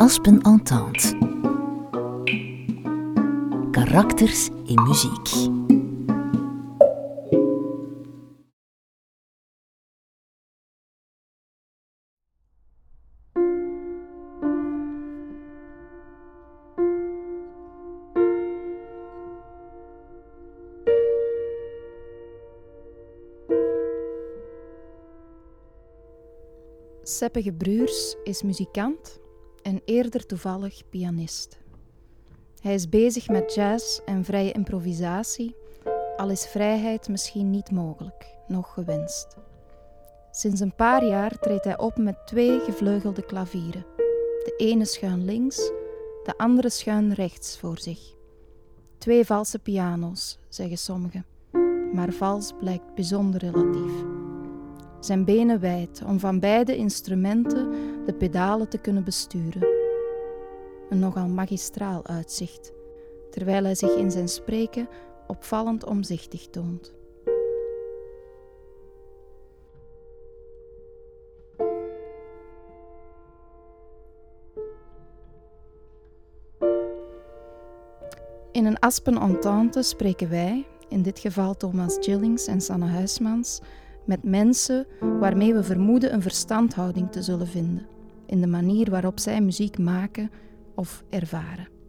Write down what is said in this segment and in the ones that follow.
Aspen Entente. Karakters in muziek. Seppe Gebruurs is muzikant en eerder toevallig pianist. Hij is bezig met jazz en vrije improvisatie, al is vrijheid misschien niet mogelijk, nog gewenst. Sinds een paar jaar treedt hij op met twee gevleugelde klavieren. De ene schuin links, de andere schuin rechts voor zich. Twee valse piano's, zeggen sommigen, maar vals blijkt bijzonder relatief. Zijn benen wijd om van beide instrumenten de pedalen te kunnen besturen. Een nogal magistraal uitzicht, terwijl hij zich in zijn spreken opvallend omzichtig toont. In een Aspen Entente spreken wij, in dit geval Thomas Gillings en Sanne Huismans, met mensen waarmee we vermoeden een verstandhouding te zullen vinden in de manier waarop zij muziek maken of ervaren.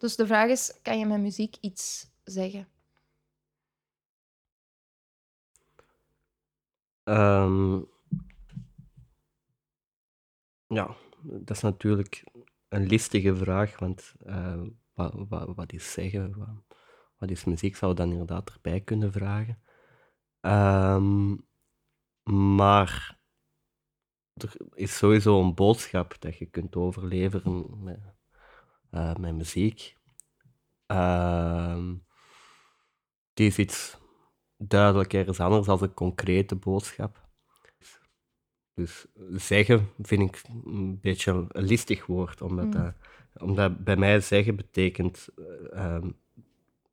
Dus de vraag is, kan je met muziek iets zeggen? Ehm, ja, dat is natuurlijk een listige vraag, want wat, wat, wat, is zeggen, wat, is muziek, zou dan inderdaad erbij kunnen vragen. Um, maar er is sowieso een boodschap dat je kunt overleveren met, uh, met muziek. Uh, die is iets duidelijk ergens anders als een concrete boodschap. Dus zeggen vind ik een beetje een listig woord, omdat, mm. dat, omdat bij mij zeggen betekent, uh,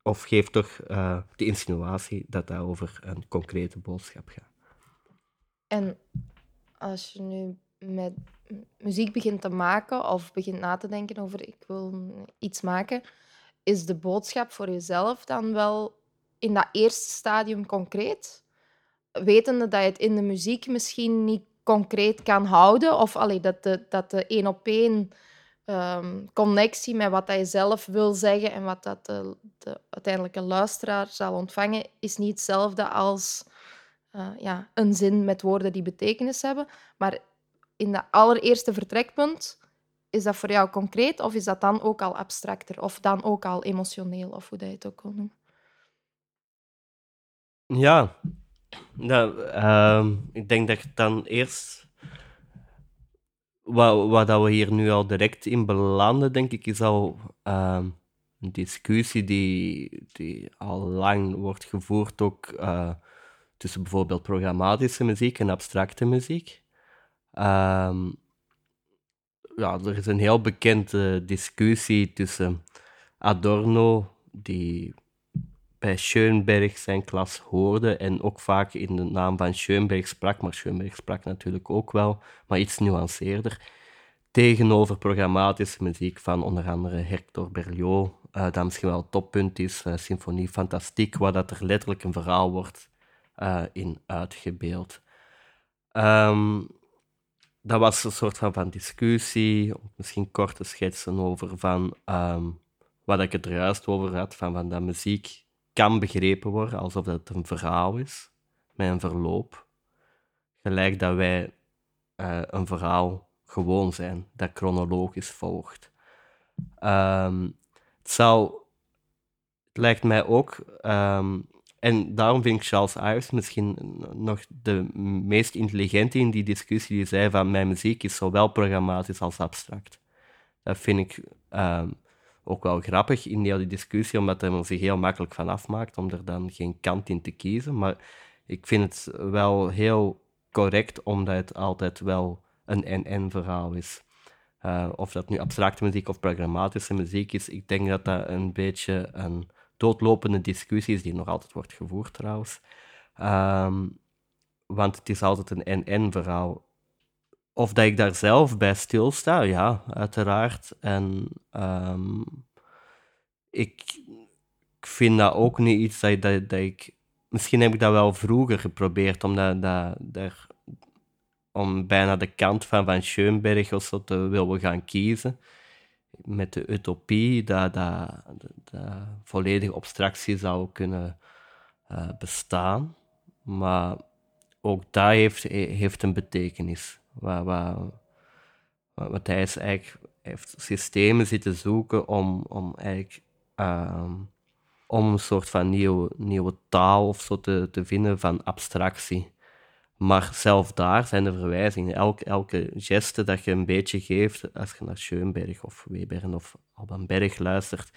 of geeft toch uh, de insinuatie dat dat over een concrete boodschap gaat. En als je nu met muziek begint te maken of begint na te denken over ik wil iets maken, is de boodschap voor jezelf dan wel in dat eerste stadium concreet? Wetende dat je het in de muziek misschien niet concreet kan houden, of allee, dat de, dat de één op één ehm, connectie met wat je zelf wil zeggen en wat dat de, de uiteindelijke luisteraar zal ontvangen, is niet hetzelfde als uh, ja, een zin met woorden die betekenis hebben. Maar in dat allereerste vertrekpunt, is dat voor jou concreet of is dat dan ook al abstracter of dan ook al emotioneel of hoe dat je het ook wil noemen? Ja, nou, uh, ik denk dat dan eerst. Wat, wat dat we hier nu al direct in belanden, denk ik, is al uh, een discussie die, die al lang wordt gevoerd, ook uh, tussen bijvoorbeeld programmatische muziek en abstracte muziek. Um, ja, er is een heel bekende discussie tussen Adorno, die bij Schoenberg zijn klas hoorde en ook vaak in de naam van Schoenberg sprak, maar Schoenberg sprak natuurlijk ook wel, maar iets nuanceerder, tegenover programmatische muziek van onder andere Hector Berlioz, uh, dat misschien wel het toppunt is, uh, Symfonie Fantastique, waar dat er letterlijk een verhaal wordt uh, in uitgebeeld. Um, dat was een soort van, discussie, misschien korte schetsen over van um, wat ik het er juist over had, van, van dat muziek kan begrepen worden alsof het een verhaal is, met een verloop. Gelijk dat wij uh, een verhaal gewoon zijn, dat chronologisch volgt. Um, het zou, het lijkt mij ook, um, en daarom vind ik Charles Ives misschien nog de meest intelligente in die discussie, die zei van mijn muziek is zowel programmatisch als abstract. Dat vind ik um, ook wel grappig in die discussie, omdat hij zich heel makkelijk van afmaakt om er dan geen kant in te kiezen. Maar ik vind het wel heel correct, omdat het altijd wel een en-en-verhaal is. Uh, of dat nu abstracte muziek of programmatische muziek is, ik denk dat dat een beetje een doodlopende discussie is, die nog altijd wordt gevoerd trouwens. Um, want het is altijd een en-en-verhaal. Of dat ik daar zelf bij stilsta, ja, uiteraard. En um, ik, ik, vind dat ook niet iets dat, dat, dat, ik. Misschien heb ik dat wel vroeger geprobeerd om, dat, daar, om bijna de kant van Van Schoenberg of zo te willen gaan kiezen. Met de utopie dat, dat, dat volledige abstractie zou kunnen uh, bestaan. Maar ook dat heeft, heeft een betekenis. Wat, wat, wat hij eigenlijk heeft systemen zitten zoeken om, om eigenlijk um, om een soort van nieuwe, nieuwe taal of zo te, te vinden van abstractie. Maar zelf daar zijn de verwijzingen. Elke, elke geste dat je een beetje geeft, als je naar Schoenberg of Webern of Alban Berg luistert,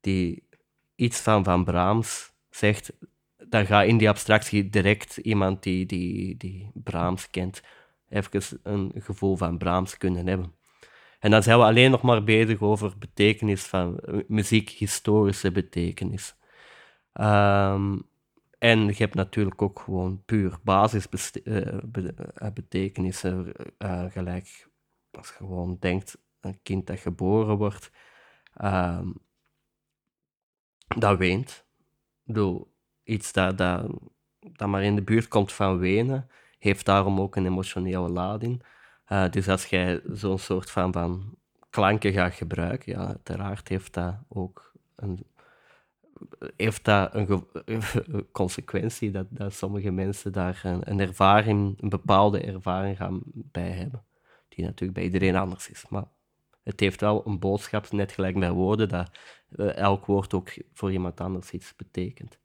die iets van Van Brahms zegt, dan gaat in die abstractie direct iemand die, die, die Brahms kent, even een gevoel van Brahms kunnen hebben. En dan zijn we alleen nog maar bezig over betekenis van muziek, historische betekenis. Um, en je hebt natuurlijk ook gewoon puur basisbetekenissen, uh, uh, gelijk als je gewoon denkt, een kind dat geboren wordt, um, dat weent. Ik iets dat, dat, dat maar in de buurt komt van wenen, heeft daarom ook een emotionele lading. Dus als jij zo'n soort van, van klanken gaat gebruiken, ja, uiteraard heeft dat ook een, heeft dat een consequentie dat, dat sommige mensen daar een, een, ervaring, een bepaalde ervaring gaan bij hebben, die natuurlijk bij iedereen anders is. Maar het heeft wel een boodschap, net gelijk bij woorden, dat uh, elk woord ook voor iemand anders iets betekent.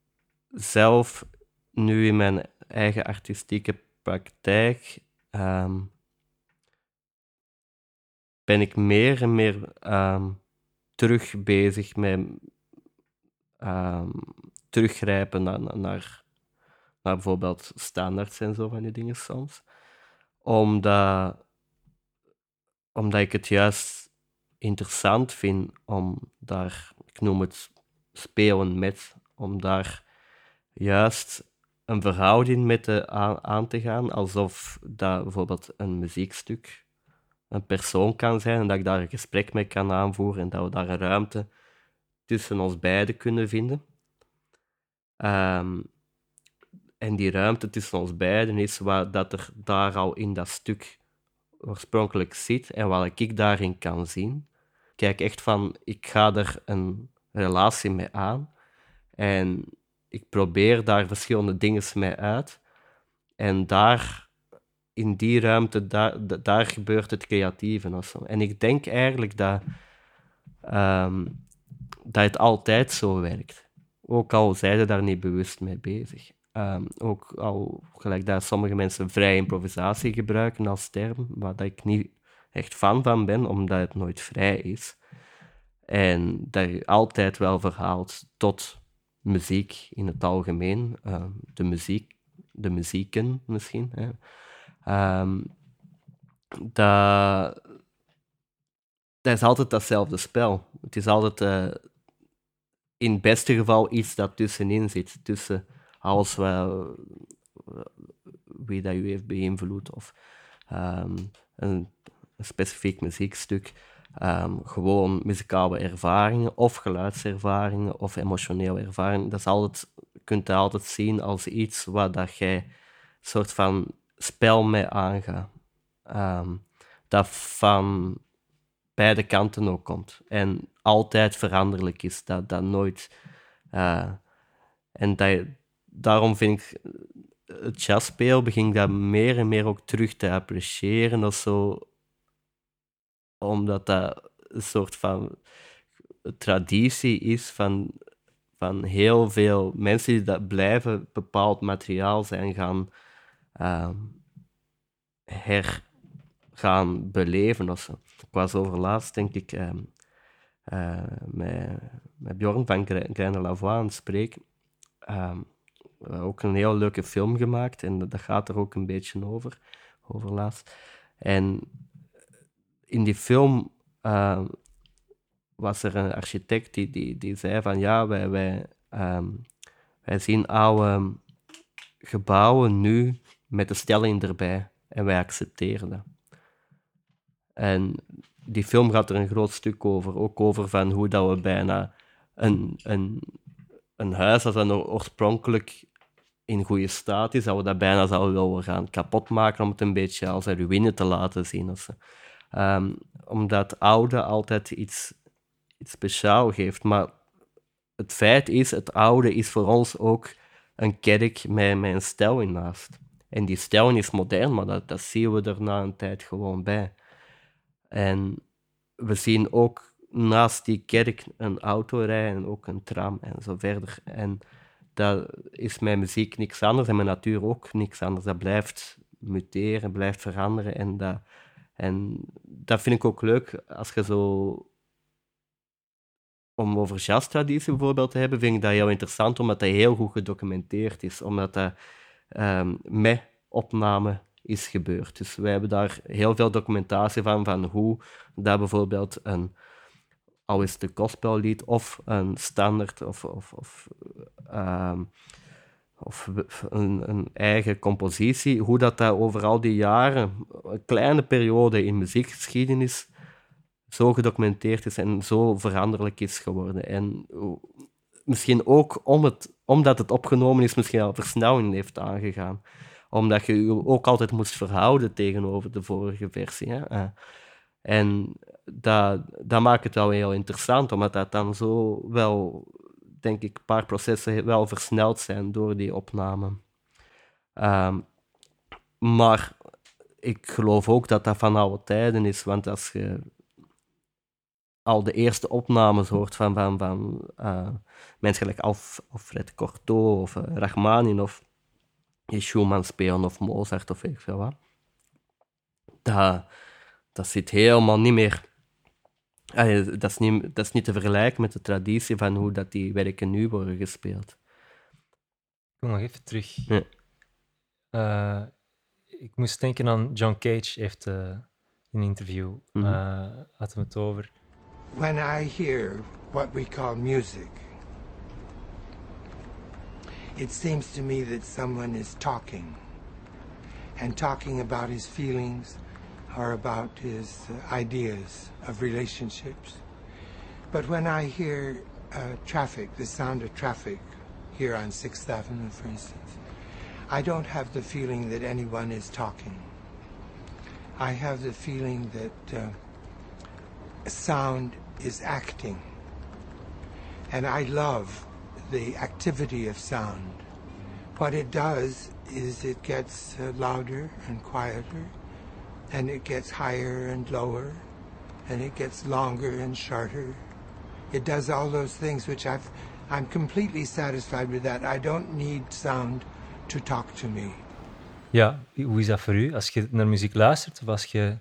Zelf, nu in mijn eigen artistieke praktijk, um, ben ik meer en meer um, terug bezig met um, teruggrijpen naar, naar, naar, bijvoorbeeld standaards en zo van die dingen soms. Omdat, omdat ik het juist interessant vind om daar, ik noem het spelen met, om daar juist een verhouding mee te, aan, aan te gaan, alsof dat bijvoorbeeld een muziekstuk een persoon kan zijn en dat ik daar een gesprek mee kan aanvoeren en dat we daar een ruimte tussen ons beiden kunnen vinden. Um, en die ruimte tussen ons beiden is wat dat er daar al in dat stuk oorspronkelijk zit en wat ik daarin kan zien. Kijk echt van, ik ga er een relatie mee aan en ik probeer daar verschillende dingen mee uit. En daar in die ruimte, daar, daar gebeurt het creatieve. En ik denk eigenlijk dat, um, dat het altijd zo werkt. Ook al zijn ze daar niet bewust mee bezig. Um, ook al gelijk dat sommige mensen vrij improvisatie gebruiken als term, waar dat ik niet echt fan van ben, omdat het nooit vrij is. En dat je altijd wel verhaalt tot muziek in het algemeen, uh, de muziek, de muzieken misschien. Hè. Um, dat, dat is altijd datzelfde spel. Het is altijd uh, in het beste geval iets dat tussenin zit, tussen alles wat, wie dat u heeft beïnvloed of ehm, een, specifiek muziekstuk. Ehm, gewoon muzikale ervaringen of geluidservaringen of emotionele ervaringen. Dat is altijd, kunt je altijd zien als iets waar dat jij een soort van spel mee aangaat. Ehm, dat van beide kanten ook komt. En altijd veranderlijk is. Dat, dat nooit. Uh, en daarom vind ik het jazzspeel begin ik dat meer en meer ook terug te appreciëren of zo. Omdat dat een soort van traditie is van, van heel veel mensen die dat blijven bepaald materiaal zijn gaan uh, her gaan beleven of zo. Was overlaatst, denk ik, uh, uh, met, met Bjorn van Greine Lavoie aan het spreken. Um, ook een heel leuke film gemaakt en dat gaat er ook een beetje over, over laatst. En in die film uh, was er een architect die, die, die zei van ja, wij, wij, wij zien oude gebouwen nu met de stelling erbij en wij accepteren dat. En die film gaat er een groot stuk over, ook over van hoe dat we bijna een, een, een huis dat dan oorspronkelijk in goede staat is, dat we dat bijna zouden willen gaan kapotmaken om het een beetje als een ruïne te laten zien. Of um, omdat oude altijd iets, iets speciaals geeft. Maar het feit is, het oude is voor ons ook een kerk met, met een stelling naast. En die stelling is modern, maar dat, dat zien we er na een tijd gewoon bij. En we zien ook naast die kerk een autorij en ook een tram en zo verder. En dat is mijn muziek niks anders en mijn natuur ook niks anders. Dat blijft muteren, blijft veranderen. En dat, en dat vind ik ook leuk als je zo. Om over jazztraditie bijvoorbeeld te hebben, vind ik dat heel interessant, omdat dat heel goed gedocumenteerd is. Omdat dat um, met opname is gebeurd. Dus wij hebben daar heel veel documentatie van, van hoe dat bijvoorbeeld een, al is het een of een standaard of, of, of, of een, eigen compositie, hoe dat, dat over al die jaren, een kleine periode in muziekgeschiedenis, zo gedocumenteerd is en zo veranderlijk is geworden. En misschien ook om het, omdat het opgenomen is, misschien al versnelling heeft aangegaan omdat je je ook altijd moest verhouden tegenover de vorige versie. Hè? Uh, en dat, dat maakt het wel heel interessant, omdat dat dan zo wel, denk ik, een paar processen wel versneld zijn door die opname. Um, maar ik geloof ook dat dat van oude tijden is, want als je al de eerste opnames hoort van, van, van uh, mensen gelijk Alf, Alfred Cortot of uh, Schumann spelen of Mozart of weet ik veel wat. Dat, dat zit helemaal niet meer. dat, is niet, dat is niet te vergelijken met de traditie van hoe dat die werken nu worden gespeeld. Ik wil nog even terug. Ja. Uh, ik moest denken aan John Cage, heeft uh, in een interview mm -hmm. uh, had het over. When I hear what we call music, it seems to me that someone is talking and talking about his feelings or about his uh, ideas of relationships. But when I hear uh, traffic, the sound of traffic here on 6th Avenue, for instance, I don't have the feeling that anyone is talking. I have the feeling that uh, sound is acting. And I love the activity of sound. What it does is it gets uh, louder and quieter, and it gets higher and lower, and it gets longer and shorter. It does all those things which I've, I'm completely satisfied with that. I don't need sound to talk to me. Ja, hoe is dat voor u? Als je naar muziek luistert of als je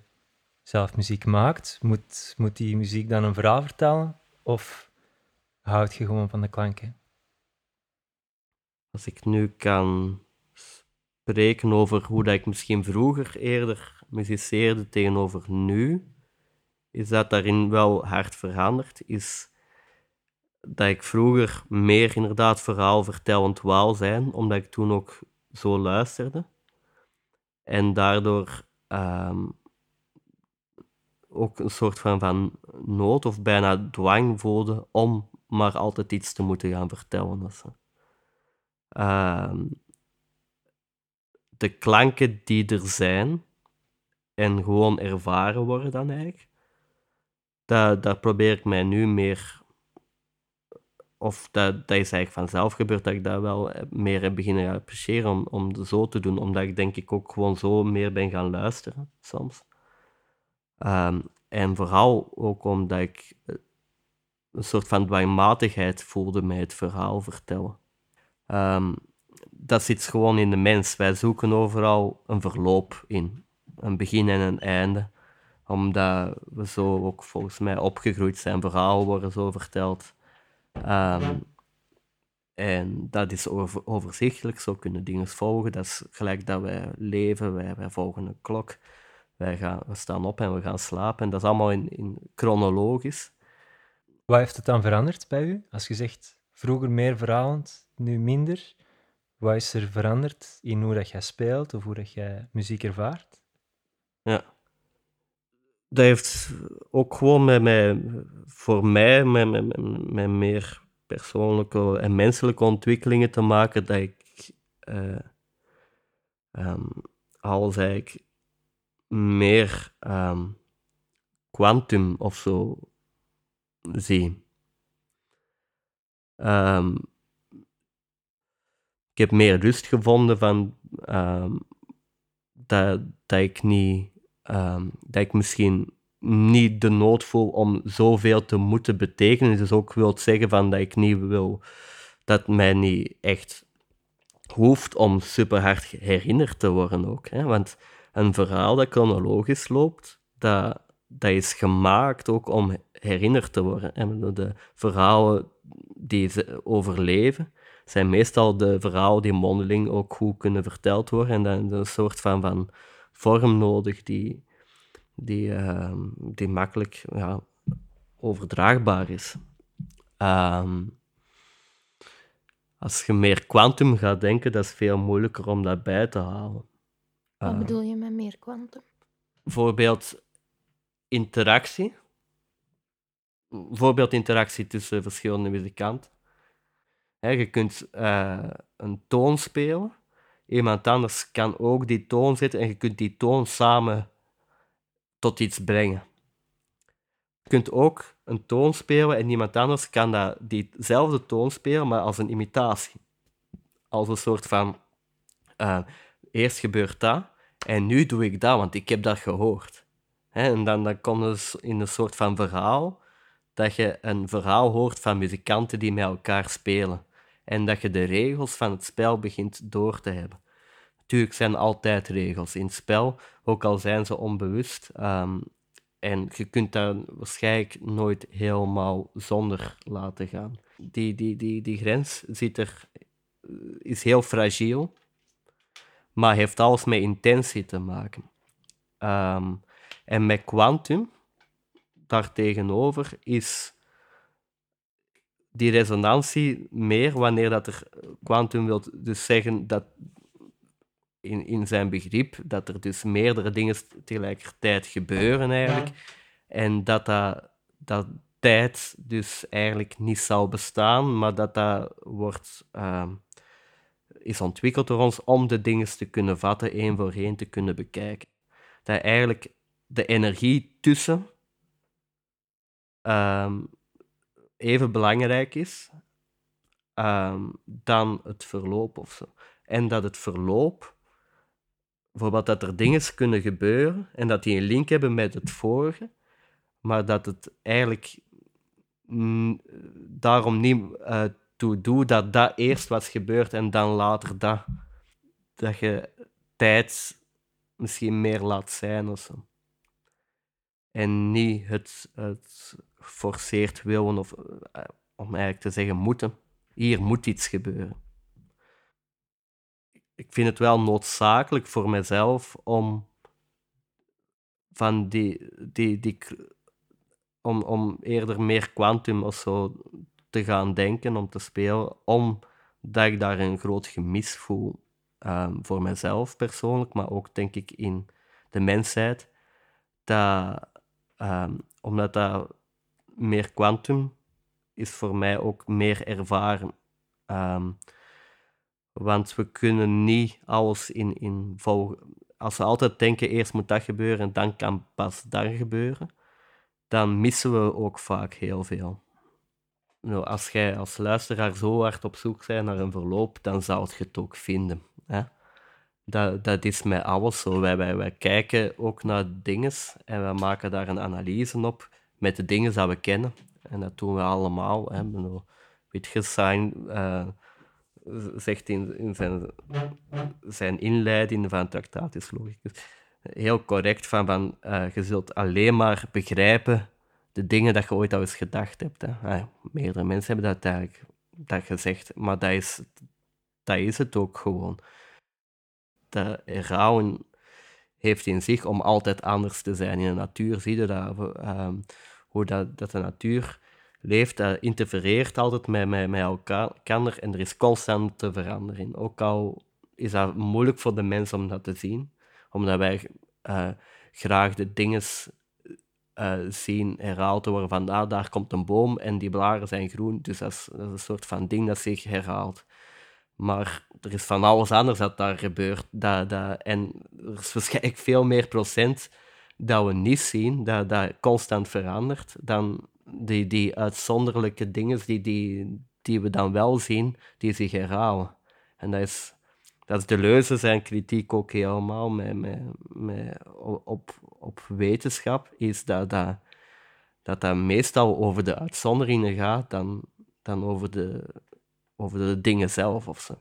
zelf muziek maakt, moet, moet die muziek dan een verhaal vertellen? Of houd je gewoon van de klanken? Als ik nu kan spreken over hoe dat ik misschien vroeger eerder muziceerde tegenover nu, is dat daarin wel hard veranderd. Is dat ik vroeger meer inderdaad verhaalvertellend wou zijn, omdat ik toen ook zo luisterde. En daardoor ehm, ook een soort van, van nood of bijna dwang voelde om maar altijd iets te moeten gaan vertellen. Ehm, de klanken die er zijn en gewoon ervaren worden dan eigenlijk, daar, daar probeer ik mij nu meer of dat, dat is eigenlijk vanzelf gebeurd dat ik dat wel meer heb beginnen appreciëren om, om zo te doen, omdat ik denk ik ook gewoon zo meer ben gaan luisteren soms. Ehm, en vooral ook omdat ik eh, een soort van dwangmatigheid voelde met het verhaal vertellen. Um, dat zit gewoon in de mens. Wij zoeken overal een verloop in, een begin en een einde, omdat we zo ook volgens mij opgegroeid zijn. Verhalen worden zo verteld. Um, en dat is over, overzichtelijk, zo kunnen dingen volgen. Dat is gelijk dat wij leven, wij, wij volgen een klok. Wij gaan, we staan op en we gaan slapen. En dat is allemaal in, in chronologisch. Wat heeft het dan veranderd bij u? Als je zegt vroeger meer verhalend, nu minder. Wat is er veranderd in hoe dat jij speelt of hoe dat jij muziek ervaart? Ja. Dat heeft ook gewoon met, met voor mij met, met, met meer persoonlijke en menselijke ontwikkelingen te maken dat ik uh, um, meer um, quantum of zo zie. Um, ik heb meer rust gevonden van um, dat, dat ik niet dat ik misschien niet de nood voel om zoveel te moeten betekenen. Dus ook wil zeggen van dat ik niet wil dat mij niet echt hoeft om super hard herinnerd te worden ook. Hè? Want een verhaal dat chronologisch loopt, dat, dat is gemaakt ook om herinnerd te worden. En de verhalen die ze overleven, zijn meestal de verhalen die mondeling ook goed kunnen verteld worden. En dan een soort van, van vorm nodig die, die, uh, die makkelijk ja, overdraagbaar is. Uh, als je meer kwantum gaat denken, dat is veel moeilijker om dat bij te halen. Wat uh, bedoel je met meer kwantum? Bijvoorbeeld interactie. Bijvoorbeeld interactie tussen verschillende muzikanten. Je kunt uh, een toon spelen. Iemand anders kan ook die toon zetten en je kunt die toon samen tot iets brengen. Je kunt ook een toon spelen en iemand anders kan dat, diezelfde toon spelen, maar als een imitatie. Als een soort van, uh, eerst gebeurt dat en nu doe ik dat, want ik heb dat gehoord. en dan, dan komt het in een soort van verhaal, dat je een verhaal hoort van muzikanten die met elkaar spelen. En dat je de regels van het spel begint door te hebben. Natuurlijk zijn altijd regels in het spel, ook al zijn ze onbewust. Um, en je kunt dat waarschijnlijk nooit helemaal zonder laten gaan. Die, die, die, die grens zit er, is heel fragiel, maar heeft alles met intentie te maken. Um, en met quantum, daartegenover, is die resonantie meer wanneer dat er quantum wil dus zeggen dat in, in zijn begrip dat er dus meerdere dingen tegelijkertijd gebeuren eigenlijk. En dat, dat dat tijd dus eigenlijk niet zou bestaan, maar dat dat wordt, uh, is ontwikkeld door ons om de dingen te kunnen vatten, één voor één te kunnen bekijken. Dat eigenlijk de energie tussen um, even belangrijk is um, dan het verloop of zo. En dat het verloop bijvoorbeeld dat er dingen kunnen gebeuren en dat die een link hebben met het vorige, maar dat het eigenlijk daarom niet uh, toe doet dat dat eerst was gebeurd en dan later dat. Dat je tijd misschien meer laat zijn of zo. En niet het, het geforceerd willen of uh, om eigenlijk te zeggen moeten. Hier moet iets gebeuren ik vind het wel noodzakelijk voor mezelf om van die, die, die om, om eerder meer kwantum of zo te gaan denken, om te spelen, omdat ik daar een groot gemis voel ehm, voor mezelf persoonlijk, maar ook denk ik in de mensheid. Dat, ehm, omdat dat meer kwantum is voor mij ook meer ervaren. Ehm, want we kunnen niet alles in, in volgen. Als we altijd denken, eerst moet dat gebeuren en dan kan pas dat gebeuren, dan missen we ook vaak heel veel. Nou, als jij als luisteraar zo hard op zoek bent naar een verloop, dan zou je het ook vinden. Hè? Dat, dat is met alles zo. Wij, wij, wij kijken ook naar dingen en we maken daar een analyse op met de dingen die we kennen. En dat doen we allemaal. Hè. Wittgenstein uh, zegt in, in zijn, zijn inleiding van Tractatus Logicus heel correct van, van uh, je zult alleen maar begrijpen de dingen dat je ooit al eens gedacht hebt. Hè. Uh, meerdere mensen hebben dat eigenlijk dat gezegd, maar dat is, dat is het ook gewoon. De rouwen heeft in zich om altijd anders te zijn. In de natuur zie je dat, uh, hoe dat, de natuur leeft, dat interfereert altijd met, met, met elkaar en er is constant te veranderen. Ook al is dat moeilijk voor de mens om dat te zien, omdat wij uh, graag de dingen uh, zien herhaald worden van ah, daar komt een boom en die blaren zijn groen. Dus dat is, dat is, een soort van ding dat zich herhaalt. Maar er is van alles anders dat daar gebeurt. Dat, dat, en er is waarschijnlijk veel meer procent dat we niet zien, dat, dat constant verandert, dan die, die uitzonderlijke dingen die, die, die we dan wel zien, die zich herhalen. En dat is, dat de leuze zijn kritiek ook helemaal met, met, met, op, op wetenschap, is dat dat, dat dat meestal over de uitzonderingen gaat dan, dan over, de, over de dingen zelf of zo.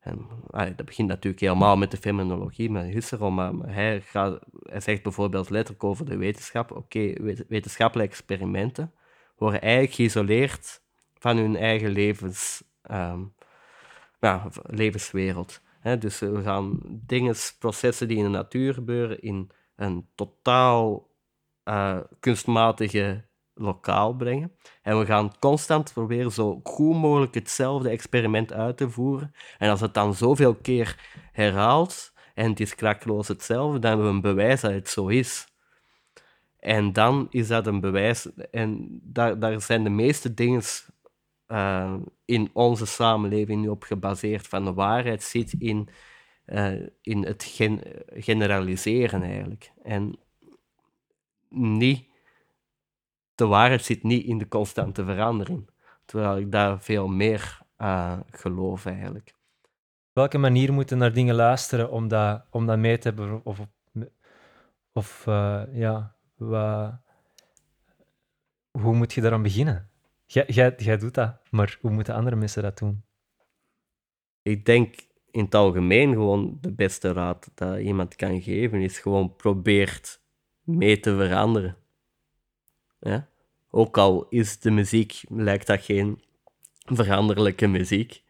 En, dat begint natuurlijk helemaal met de fenomenologie, met Husserl, maar, hij, gaat, hij zegt bijvoorbeeld letterlijk over de wetenschap, oké, wetenschappelijke experimenten worden eigenlijk geïsoleerd van hun eigen levens, um, ja, levenswereld. dus we gaan dingen, processen die in de natuur gebeuren, in een totaal uh, kunstmatige lokaal brengen. En we gaan constant proberen zo goed mogelijk hetzelfde experiment uit te voeren. En als het dan zoveel keer herhaalt en het is krakloos hetzelfde, dan hebben we een bewijs dat het zo is. En dan is dat een bewijs. En daar, daar zijn de meeste dingen uh, in onze samenleving nu op gebaseerd. Van de waarheid zit in, uh, in het gen generaliseren eigenlijk. En niet, de waarheid zit niet in de constante verandering. Terwijl ik daar veel meer uh, geloof eigenlijk. Op welke manier moeten naar dingen luisteren om dat, om dat mee te hebben? Of, of ja, wat, hoe moet je daaraan beginnen? Jij, jij, jij doet dat, maar hoe moeten andere mensen dat doen? Ik denk in het algemeen gewoon de beste raad dat iemand kan geven is gewoon probeert mee te veranderen. Ja? Ook al is de muziek, lijkt dat geen veranderlijke muziek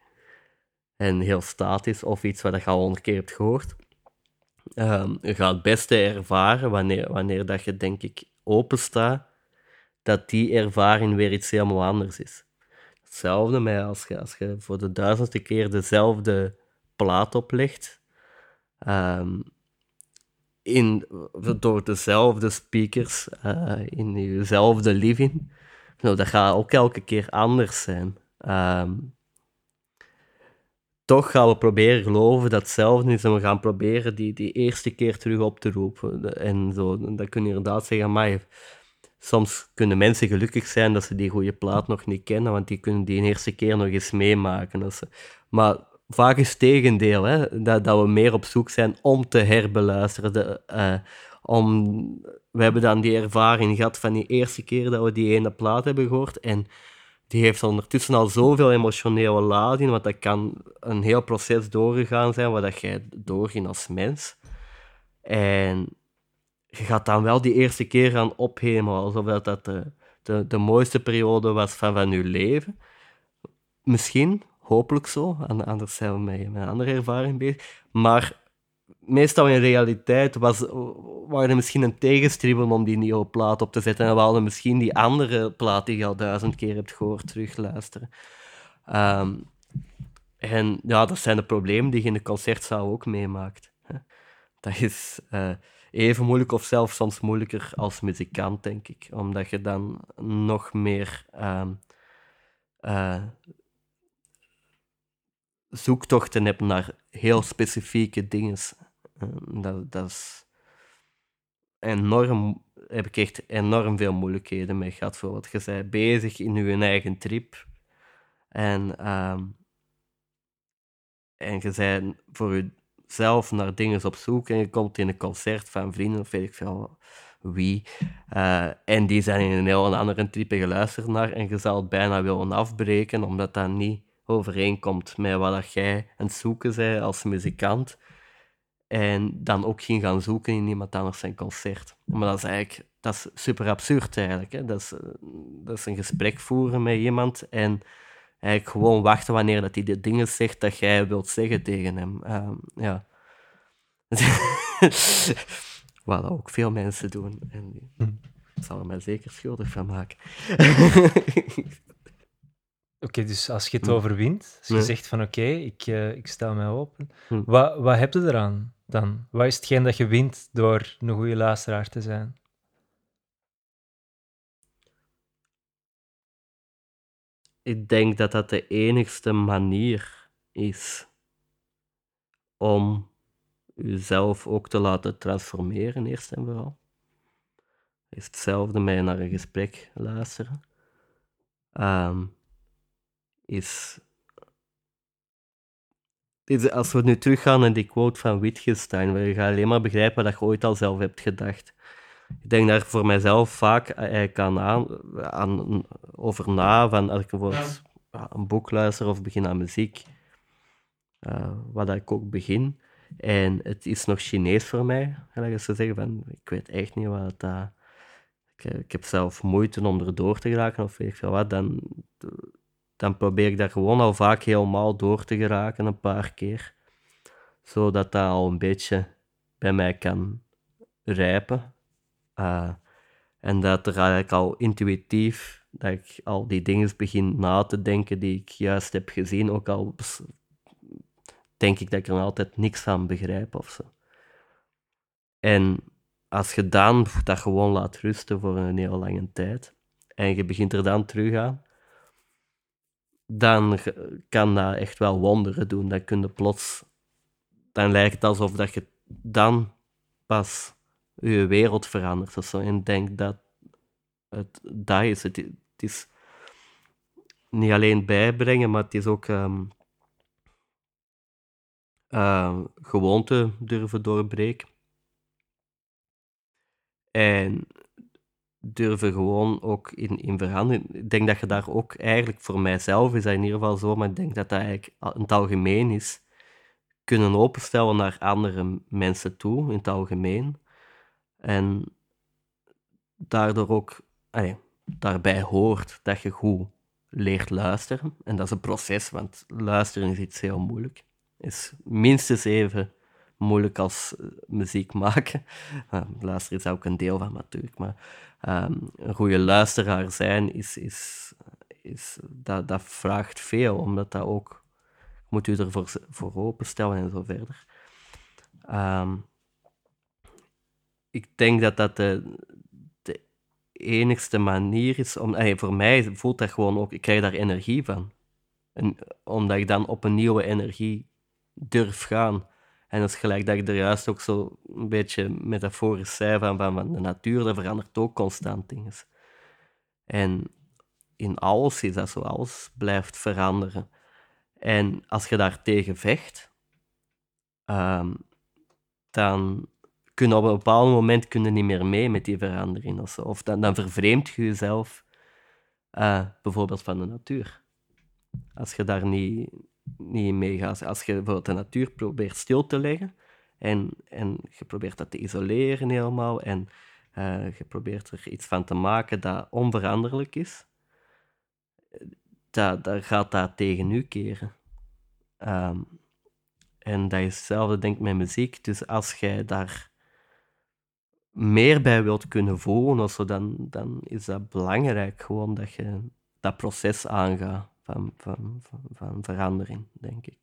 en heel statisch of iets wat je al honderd keer hebt gehoord. Um, je gaat het beste ervaren wanneer, wanneer dat je, denk ik, openstaat, dat die ervaring weer iets helemaal anders is. Hetzelfde met als je, als je voor de duizendste keer dezelfde plaat oplegt, um, in, door dezelfde speakers, uh, in jezelfde living, nou, dat gaat ook elke keer anders zijn. Um, toch gaan we proberen geloven dat hetzelfde is en we gaan proberen die, die eerste keer terug op te roepen. En zo, dan kun je inderdaad zeggen, maar soms kunnen mensen gelukkig zijn dat ze die goede plaat nog niet kennen, want die kunnen die eerste keer nog eens meemaken. Ze, maar vaak is het tegendeel, hè, dat, dat we meer op zoek zijn om te herbeluisteren. De, uh, om, we hebben dan die ervaring gehad van die eerste keer dat we die ene plaat hebben gehoord en die heeft ondertussen al zoveel emotionele lading, want dat kan een heel proces doorgegaan zijn, waar dat jij doorging als mens. En je gaat dan wel die eerste keer gaan ophemelen, alsof dat, dat de, de, de mooiste periode was van, van je leven. Misschien, hopelijk zo, anders zijn we met een andere ervaring bezig. Maar meestal in realiteit was, waren er misschien een tegenstribbel om die nieuwe plaat op te zetten. En we hadden misschien die andere plaat die je al duizend keer hebt gehoord terugluisteren. Um, en ja, dat zijn de problemen die je in de concertzaal ook meemaakt. Dat is uh, even moeilijk of zelfs soms moeilijker als muzikant, denk ik. Omdat je dan nog meer um, uh, zoektochten hebt naar heel specifieke dingen. Uh, dat, dat is enorm, heb ik echt enorm veel moeilijkheden mee gehad. Voor wat je zei, bezig in je eigen trip. En, um, en je bent voor jezelf naar dingen op zoek en je komt in een concert van vrienden of weet ik veel wie. Uh, en die zijn in een heel andere type geluisterd naar en je zal het bijna willen afbreken, omdat dat niet overeenkomt met wat jij aan het zoeken bent als muzikant. En dan ook ging gaan zoeken in iemand anders zijn concert. Maar dat is eigenlijk dat is super absurd eigenlijk. Hè? Dat, is, dat is een gesprek voeren met iemand en eigenlijk gewoon wachten wanneer dat hij de dingen zegt dat jij wilt zeggen tegen hem. Uh, ja. Wat ook veel mensen doen. En die hm. zal er mij zeker schuldig van maken. Oké, dus als je het hm. overwint, als je zegt van oké, ik, uh, ik stel mij open, hm. wat, wat heb je eraan dan? Wat is hetgeen dat je wint door een goede luisteraar te zijn? Ik denk dat dat de enigste manier is om jezelf ook te laten transformeren, eerst en vooral. Is hetzelfde met naar een gesprek luisteren. Um, is. Als we nu teruggaan naar die quote van Wittgenstein, waar je gaat alleen maar begrijpen wat je ooit al zelf hebt gedacht. Ik denk daar voor mijzelf vaak eigenlijk aan, aan, over na, van als ik bijvoorbeeld een boek luister of begin aan muziek, uh, wat ik ook begin, en het is nog Chinees voor mij, als ze zeggen van, ik weet echt niet wat dat... Ik, ik, heb zelf moeite om er door te geraken of weet ik veel wat, dan, dan probeer ik daar gewoon al vaak helemaal door te geraken, een paar keer. Zodat dat al een beetje bij mij kan rijpen. Uh, en dat er eigenlijk al intuïtief, dat ik al die dingen begin na te denken die ik juist heb gezien, ook al denk ik dat ik er altijd niks van begrijp of zo. En als je dan dat gewoon laat rusten voor een heel lange tijd, en je begint er dan terug aan, dan kan dat echt wel wonderen doen. Dan kun plots, dan lijkt het alsof dat je dan pas je wereld verandert of zo. En denk dat het dat is. Het, is niet alleen bijbrengen, maar het is ook um, uh, durven doorbreken. En durven gewoon ook in, in veranderen. Ik denk dat je daar ook eigenlijk, voor mijzelf is dat in ieder geval zo, maar ik denk dat dat eigenlijk in het algemeen is, kunnen openstellen naar andere mensen toe, in het algemeen. En daardoor ook, daarbij hoort dat je goed leert luisteren. En dat is een proces, want luisteren is iets heel moeilijk. Is minstens even moeilijk als eh, muziek maken. Uh, luisteren is ook een deel van natuurlijk, maar ehm, een goede luisteraar zijn is, is, is, dat, dat vraagt veel, omdat dat ook moet u ervoor voor openstellen en zo verder. Um, ik denk dat dat de, enigste manier is om. voor mij voelt dat gewoon ook, ik krijg daar energie van. En, omdat ik dan op een nieuwe energie durf gaan. En dat is gelijk dat ik er juist ook zo een beetje metaforisch zei van, van, van de natuur, dat verandert ook constant dingen. En in alles is dat zo, alles blijft veranderen. En als je daar tegen vecht, um, dan kun je op een bepaald moment kun niet meer mee met die verandering. Of, zo. of dan, dan vervreemd je jezelf uh, bijvoorbeeld van de natuur. Als je daar niet, niet mee gaat. Als je bijvoorbeeld de natuur probeert stil te leggen en, en je probeert dat te isoleren helemaal en uh, je probeert er iets van te maken dat onveranderlijk is, dat gaat dat tegen u keren. Um, En dat is hetzelfde, denk ik, met muziek. Dus als jij daar meer bij wilt kunnen voelen, dan, dan is dat belangrijk gewoon dat je dat proces aangaat van, van, van, van verandering, denk ik.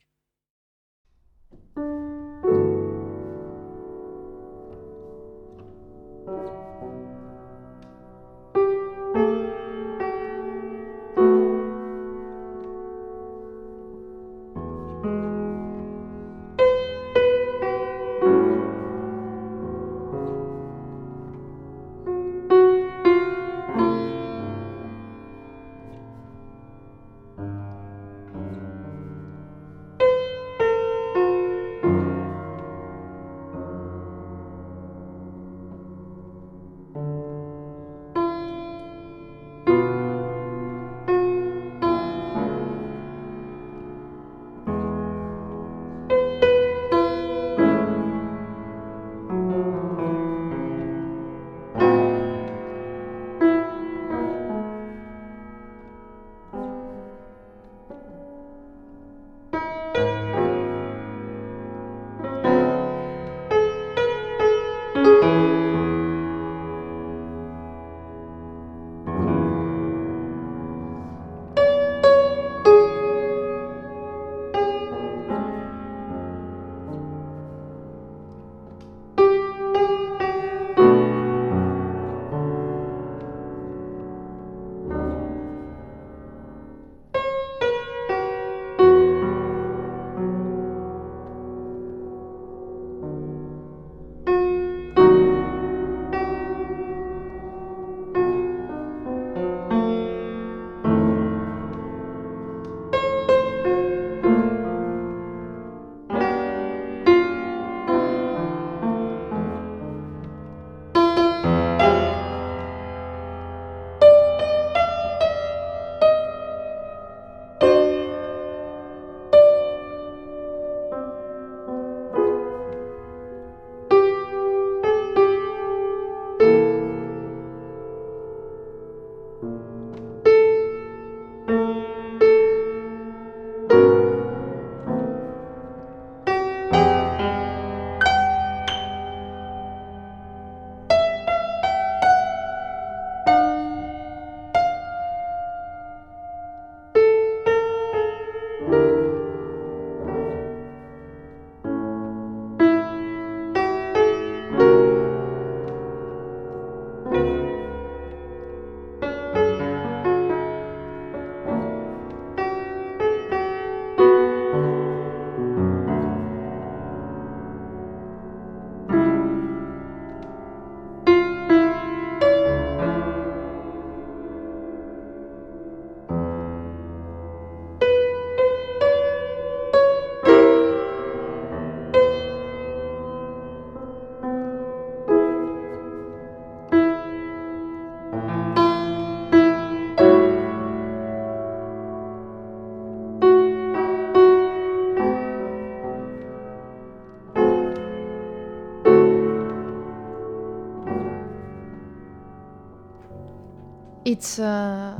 Iets uh,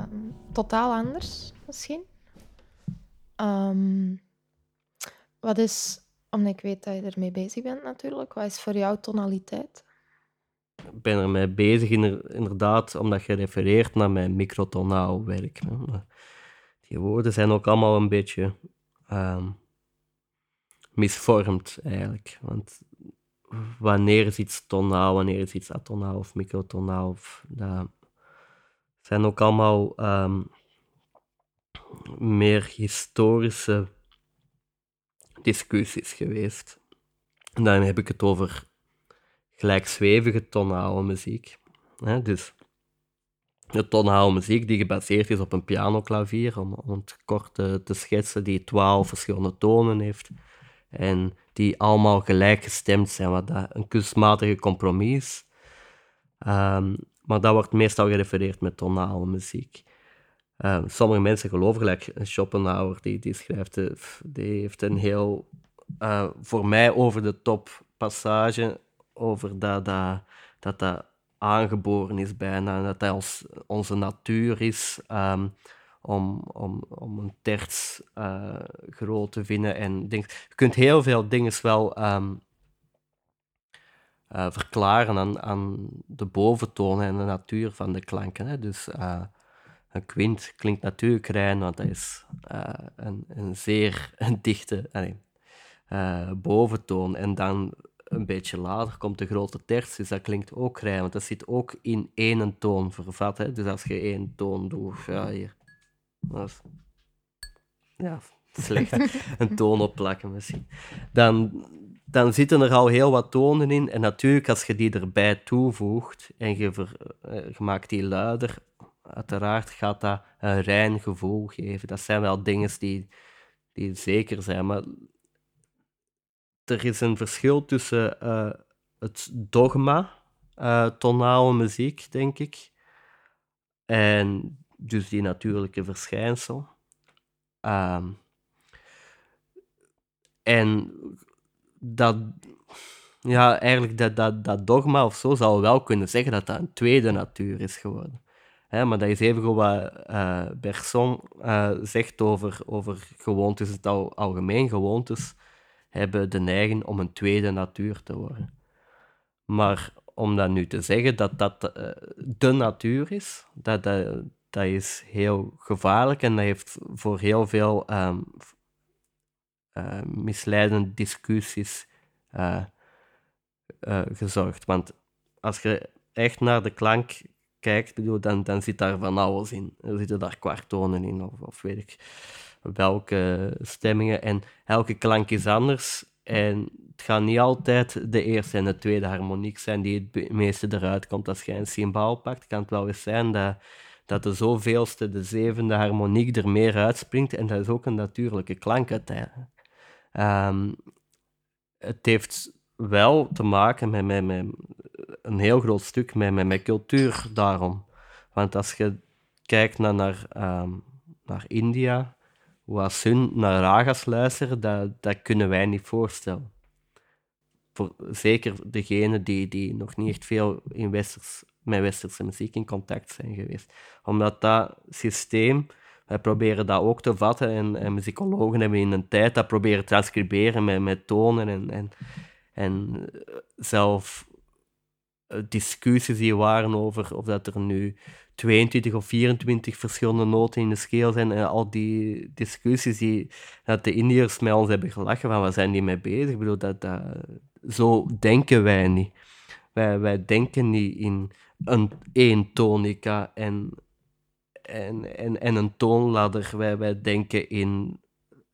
totaal anders, misschien. Um, wat is, omdat ik weet dat je ermee bezig bent natuurlijk, wat is voor jou tonaliteit? Ik ben ermee bezig, inderdaad, omdat je refereert naar mijn microtonaal werk. Die woorden zijn ook allemaal een beetje um, misvormd, eigenlijk. Want wanneer is iets tonaal, wanneer is iets atonaal of microtonaal, of, dat zijn ook allemaal um, meer historische discussies geweest. En dan heb ik het over gelijkzwevige tonale muziek. Dus de tonale muziek die gebaseerd is op een pianoklavier, om, om het kort te, schetsen, die twaalf verschillende tonen heeft en die allemaal gelijk gestemd zijn, wat dat een kunstmatige compromis is. Um, maar dat wordt meestal gerefereerd met tonale muziek. Uh, sommige mensen geloven, gelijk Schopenhauer, die, die schrijft, eh, die heeft een heel, uh, voor mij over de top passage over dat dat, dat, dat aangeboren is bijna, dat dat ons, onze natuur is, um, om, om, om een terts uh, groot te vinden. En denk, je kunt heel veel dingen wel ehm, uh, verklaren aan, aan de boventonen en de natuur van de klanken. Hè. Dus uh, een kwint klinkt natuurlijk rein, want dat is uh, een, een, zeer een dichte boventoon. En dan een beetje later komt de grote terts, dus dat klinkt ook rein, want dat zit ook in één toon vervat. Hè. Dus als je één toon doet, ja, hier. Is, ja, slecht. een toon opplakken misschien. Dan, dan zitten er al heel wat tonen in. En natuurlijk, als je die erbij toevoegt en eh, je maakt die luider, uiteraard gaat dat een rein gevoel geven. Dat zijn wel dingen die, die zeker zijn. Maar er is een verschil tussen uh, het dogma, uh, tonale muziek, denk ik, en dus die natuurlijke verschijnsel. Um, en dat, ja, eigenlijk dat, dat, dat dogma of zo zou wel kunnen zeggen dat dat een tweede natuur is geworden. Maar dat is even wat uh, Bergson uh, zegt over, over gewoontes, het al, algemeen gewoontes hebben de neiging om een tweede natuur te worden. Maar om dat nu te zeggen dat dat uh, de natuur is, dat, dat, dat is heel gevaarlijk en dat heeft voor heel veel uh, misleidende discussies uh, uh, gezorgd. Want als je echt naar de klank kijkt, bedoel, dan, dan zit daar van alles in. Er zitten daar kwartonen in, of, of weet ik welke stemmingen. En elke klank is anders. En het gaat niet altijd de eerste en de tweede harmoniek zijn die het meeste eruit komt. Als je een symbool pakt, kan het wel eens zijn dat, dat de zoveelste, de zevende harmoniek er meer uitspringt. En dat is ook een natuurlijke klank uiteindelijk. Um, het heeft wel te maken met, met, een heel groot stuk met, met, cultuur daarom. Want als je kijkt naar, naar, um, naar India, hoe als naar ragas luisteren, dat, dat kunnen wij niet voorstellen. Voor, zeker degenen die, die nog niet echt veel in westers, met westerse muziek in contact zijn geweest. Omdat dat systeem proberen dat ook te vatten en, en hebben in een tijd dat proberen transcriberen met, met tonen en, en, en eh, zelf eh, discussies die waren over of dat er nu 22 of 24 verschillende noten in de scale zijn. En al die discussies die dat de Indiërs met ons hebben gelachen van waar zijn die mee bezig? Bedoel, dat, dat, zo denken wij niet. Wij, wij denken niet in een eentonica en en, en, en een toonladder. Wij, wij denken in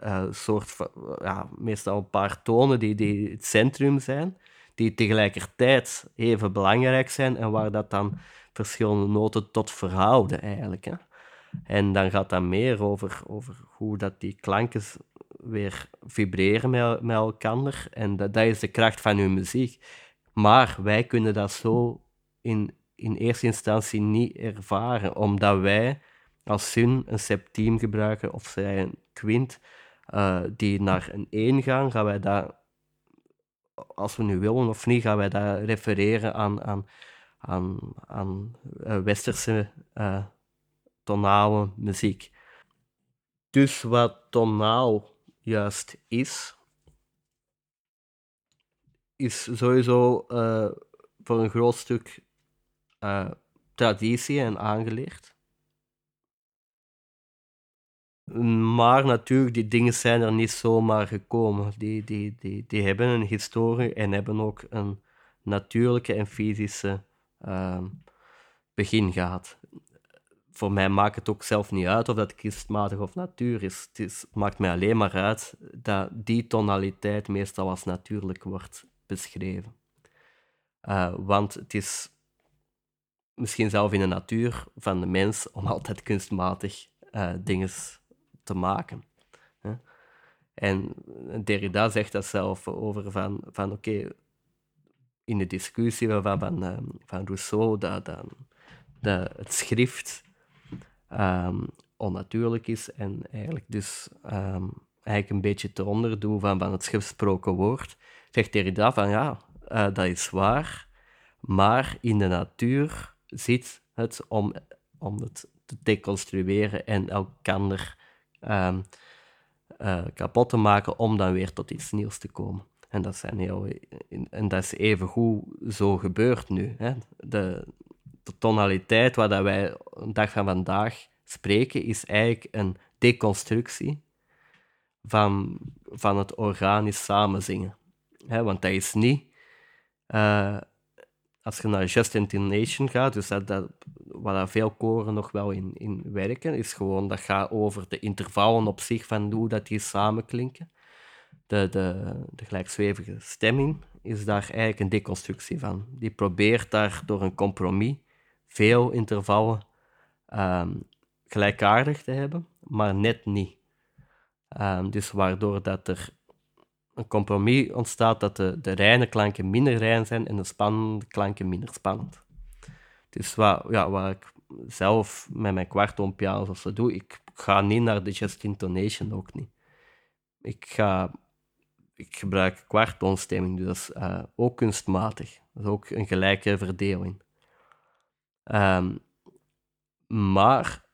uh, soort van, ja, meestal een paar tonen die, die het centrum zijn, die tegelijkertijd even belangrijk zijn en waar dat dan verschillende noten tot verhouden eigenlijk. Hè. En dan gaat dat meer over, over hoe dat die klanken weer vibreren met, met elkaar. En dat, dat is de kracht van uw muziek. Maar wij kunnen dat zo in, in eerste instantie niet ervaren, omdat wij als zin een septiem gebruiken of zij een kwint uh, die naar een 1 gaan, gaan wij dat, als we nu willen of niet, gaan wij dat refereren aan, aan, aan, aan uh, westerse uh, tonale muziek. Dus wat tonaal juist is, is sowieso voor een groot stuk traditie en aangeleerd. Maar natuurlijk, die dingen zijn er niet zomaar gekomen. Die, die, die, die hebben een historie en hebben ook een natuurlijke en fysische uh, begin gehad. Voor mij maakt het ook zelf niet uit of dat kunstmatig of natuur is. Het, maakt mij alleen maar uit dat die tonaliteit meestal als natuurlijk wordt beschreven. Uh, want het is misschien zelf in de natuur van de mens om altijd kunstmatig uh, dingen te maken. Hè. En Derrida zegt dat zelf over van, van oké, in de discussie van, van, ehm, van Rousseau, dat, dat, dat het schrift um, onnatuurlijk is en eigenlijk dus um, eigenlijk een beetje te onderdoen van, van het gesproken woord, zegt Derrida van ja, dat is waar, maar in de natuur zit het om om het te deconstrueren en elkaar um, kapot te maken om dan weer tot iets nieuws te komen. En dat, zijn heel, en dat is even goed zo gebeurd nu. Hè. De, de tonaliteit waar dat wij een dag van vandaag spreken, is eigenlijk een deconstructie van, van het organisch samenzingen. Hè, want dat is niet... Uh, als je naar Just Intonation gaat, dus dat, dat, waar veel koren nog wel in, in werken, is gewoon dat gaat over de intervallen op zich van hoe dat die samenklinken. De, de, de gelijkzwevige stemming is daar eigenlijk een deconstructie van. Die probeert daar door een compromis veel intervallen um, gelijkaardig te hebben, maar net niet. Um, dus waardoor dat er een compromis ontstaat dat de, de reine klanken minder rein zijn en de spannende klanken minder spannend. Dus wat, ja, wat ik zelf met mijn kwartoonpiano's of zo doe, ik ga niet naar de just intonation, ook niet. Ik, ga, ik gebruik kwartoonstemming, dus dat is uh, ook kunstmatig. Dat is ook een gelijke verdeling. Um, maar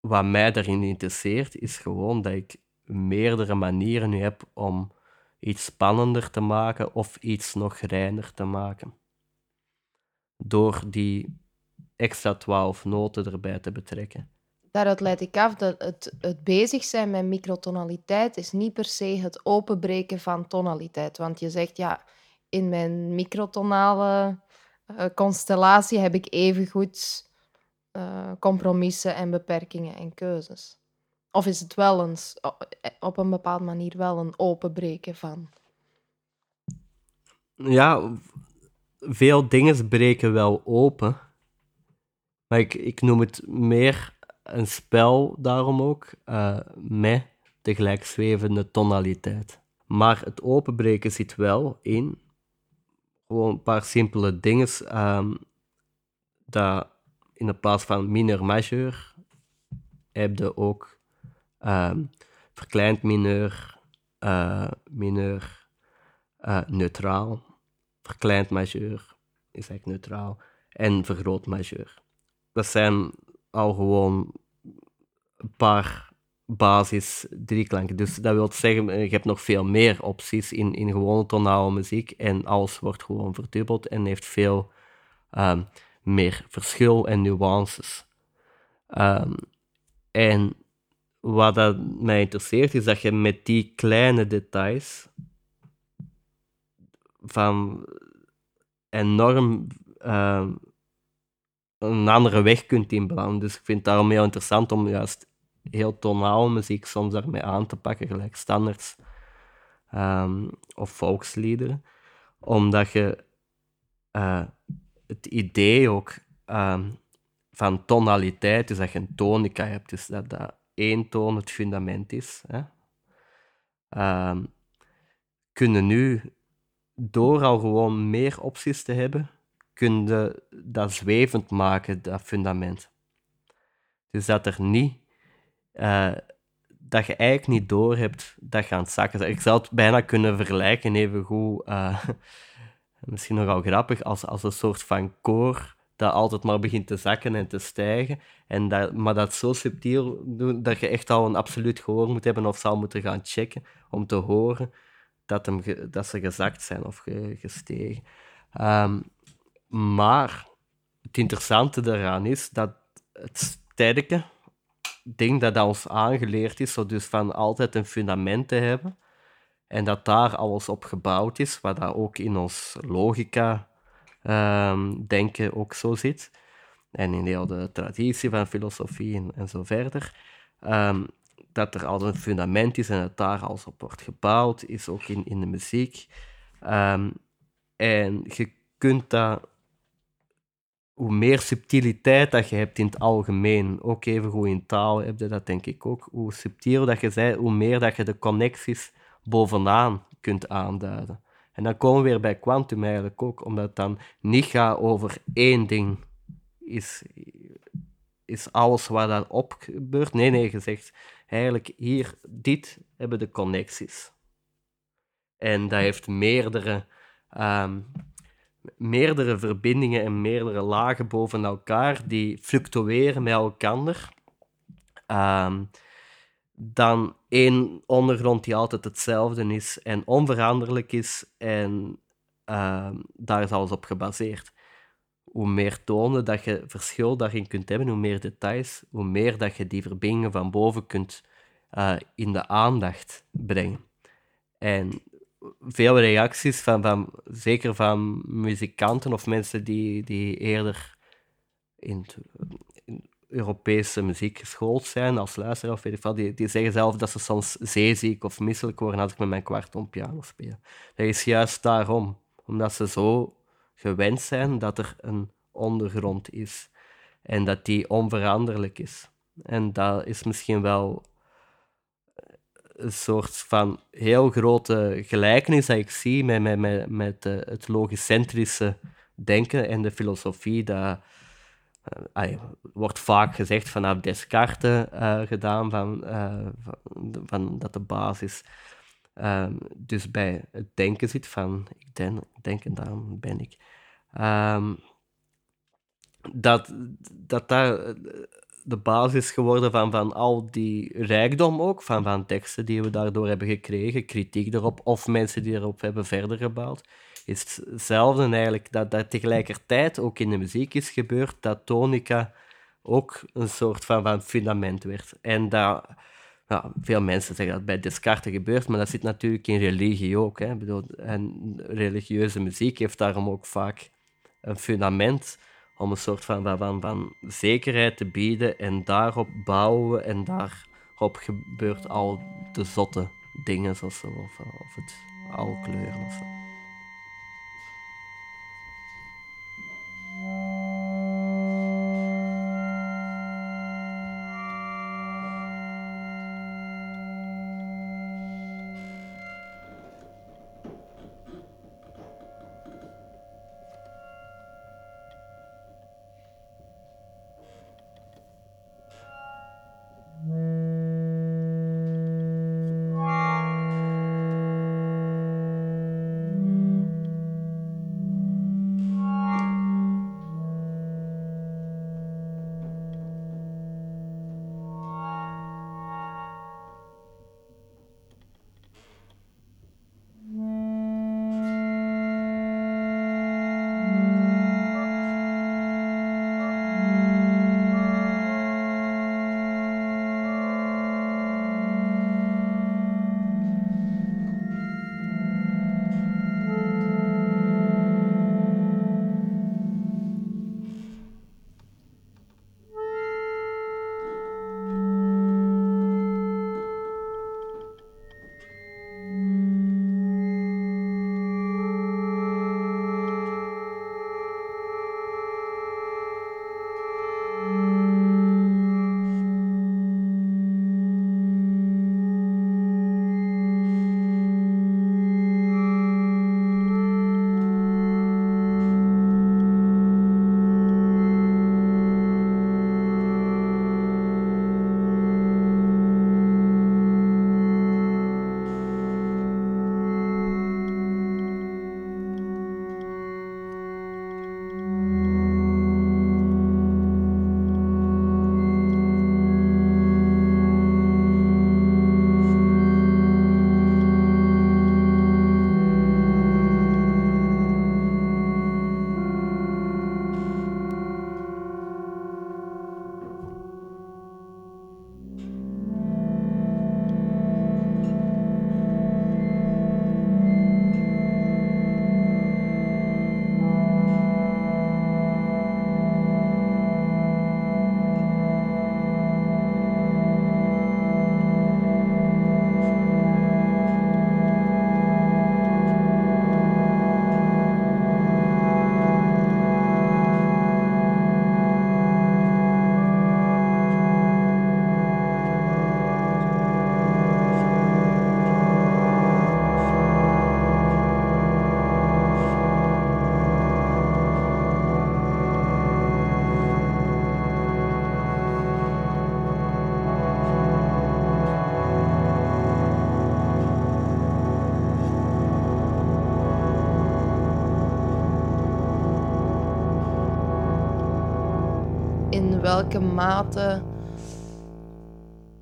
wat mij daarin interesseert, is gewoon dat ik meerdere manieren nu heb om iets spannender te maken of iets nog reiner te maken. Door die extra twaalf noten erbij te betrekken. Daaruit leid ik af dat het, het bezig zijn met microtonaliteit is niet per se het openbreken van tonaliteit. Want je zegt, ja, in mijn microtonale uh, constellatie heb ik evengoed uh, compromissen en beperkingen en keuzes. Of is het wel eens op een bepaalde manier wel een openbreken van? Ja, veel dingen breken wel open. Maar ik, ik noem het meer een spel daarom ook, uh, met de gelijkzwevende tonaliteit. Maar het openbreken zit wel in gewoon een paar simpele dingen. Um, dat in de plaats van mineur majeur heb je ook verkleind mineur, uh, mineur uh, neutraal, verkleind majeur is eigenlijk neutraal en vergroot majeur. Dat zijn al gewoon een paar basis drieklanken. Dus dat wil zeggen, je hebt nog veel meer opties in, in gewone tonale muziek en alles wordt gewoon verdubbeld en heeft veel um, meer verschil en nuances. Um, en wat dat mij interesseert, is dat je met die kleine details van enorm uh, een andere weg kunt inbouwen. Dus ik vind het daarom heel interessant om juist heel tonaal muziek soms daarmee aan te pakken, gelijk standaards um, of volksliederen. Omdat je uh, het idee ook um, van tonaliteit, dus dat je een tonica hebt, dus dat, dat één toon het fundament is. Hè. Um, kunnen nu, door al gewoon meer opties te hebben, kunnen dat zwevend maken, dat fundament. Dus dat er niet, uh, dat je eigenlijk niet door hebt dat je het zakken Ik zou het bijna kunnen vergelijken, even goed, uh, misschien nogal grappig, als, als een soort van koor dat altijd maar begint te zakken en te stijgen. En dat, maar dat zo subtiel doen dat je echt al een absoluut gehoor moet hebben of zou moeten gaan checken om te horen dat, hem dat ze gezakt zijn of gestegen. Um, maar het interessante daaraan is dat het stedeke ding dat ons aangeleerd is, zo dus van altijd een fundament te hebben, en dat daar alles op gebouwd is, wat dat ook in ons logica um, denken ook zo zit. En in heel de traditie van filosofie en, en zo verder. Um, dat er al een fundament is en dat daar alles op wordt gebouwd, is ook in, in de muziek. Um, en je kunt dat, hoe meer subtiliteit dat je hebt in het algemeen, ook even goed in taal heb je dat denk ik ook, hoe subtiel dat je bent, hoe meer dat je de connecties bovenaan kunt aanduiden. En dan komen we weer bij kwantum eigenlijk ook, omdat het dan niet gaat over één ding. Is, is alles wat daarop gebeurt? Nee, nee, gezegd. Eigenlijk hier, dit hebben de connecties. En dat heeft meerdere, um, meerdere verbindingen en meerdere lagen boven elkaar die fluctueren met elkaar. Ehm, dan één ondergrond die altijd hetzelfde is en onveranderlijk is en ehm, daar is alles op gebaseerd. Hoe meer tonen dat je verschil daarin kunt hebben, hoe meer details, hoe meer dat je die verbindingen van boven kunt uh, in de aandacht brengen. En veel reacties, van, van, zeker van muzikanten of mensen die, die eerder in Europese muziek geschoold zijn als luisteraar of weet ik die, die zeggen zelf dat ze soms zeeziek of misselijk worden als ik met mijn kwarton piano speel. Dat is juist daarom, omdat ze zo gewend zijn dat er een ondergrond is en dat die onveranderlijk is. En dat is misschien wel een soort van heel grote gelijkenis dat ik zie met, met, met, met uh, het logicentrische denken en de filosofie. Dat uh, wordt vaak gezegd vanaf Descartes uh, gedaan, van, van, van, dat de basis ehm, dus bij het denken zit van ik denk, denk en daarom ben ik. Um, dat, dat daar de basis geworden van, van al die rijkdom ook, van, van teksten die we daardoor hebben gekregen, kritiek erop, of mensen die erop hebben verder gebouwd, is hetzelfde eigenlijk dat, dat tegelijkertijd ook in de muziek is gebeurd, dat tonica ook een soort van, van fundament werd. En ja, veel mensen zeggen dat bij Descartes gebeurt, maar dat zit natuurlijk in religie ook. Hè. bedoel, en religieuze muziek heeft daarom ook vaak een fundament om een soort van, van, van zekerheid te bieden en daarop bouwen en daarop gebeurt al de zotte dingen zoals of, of het oude kleuren of zo. Welke mate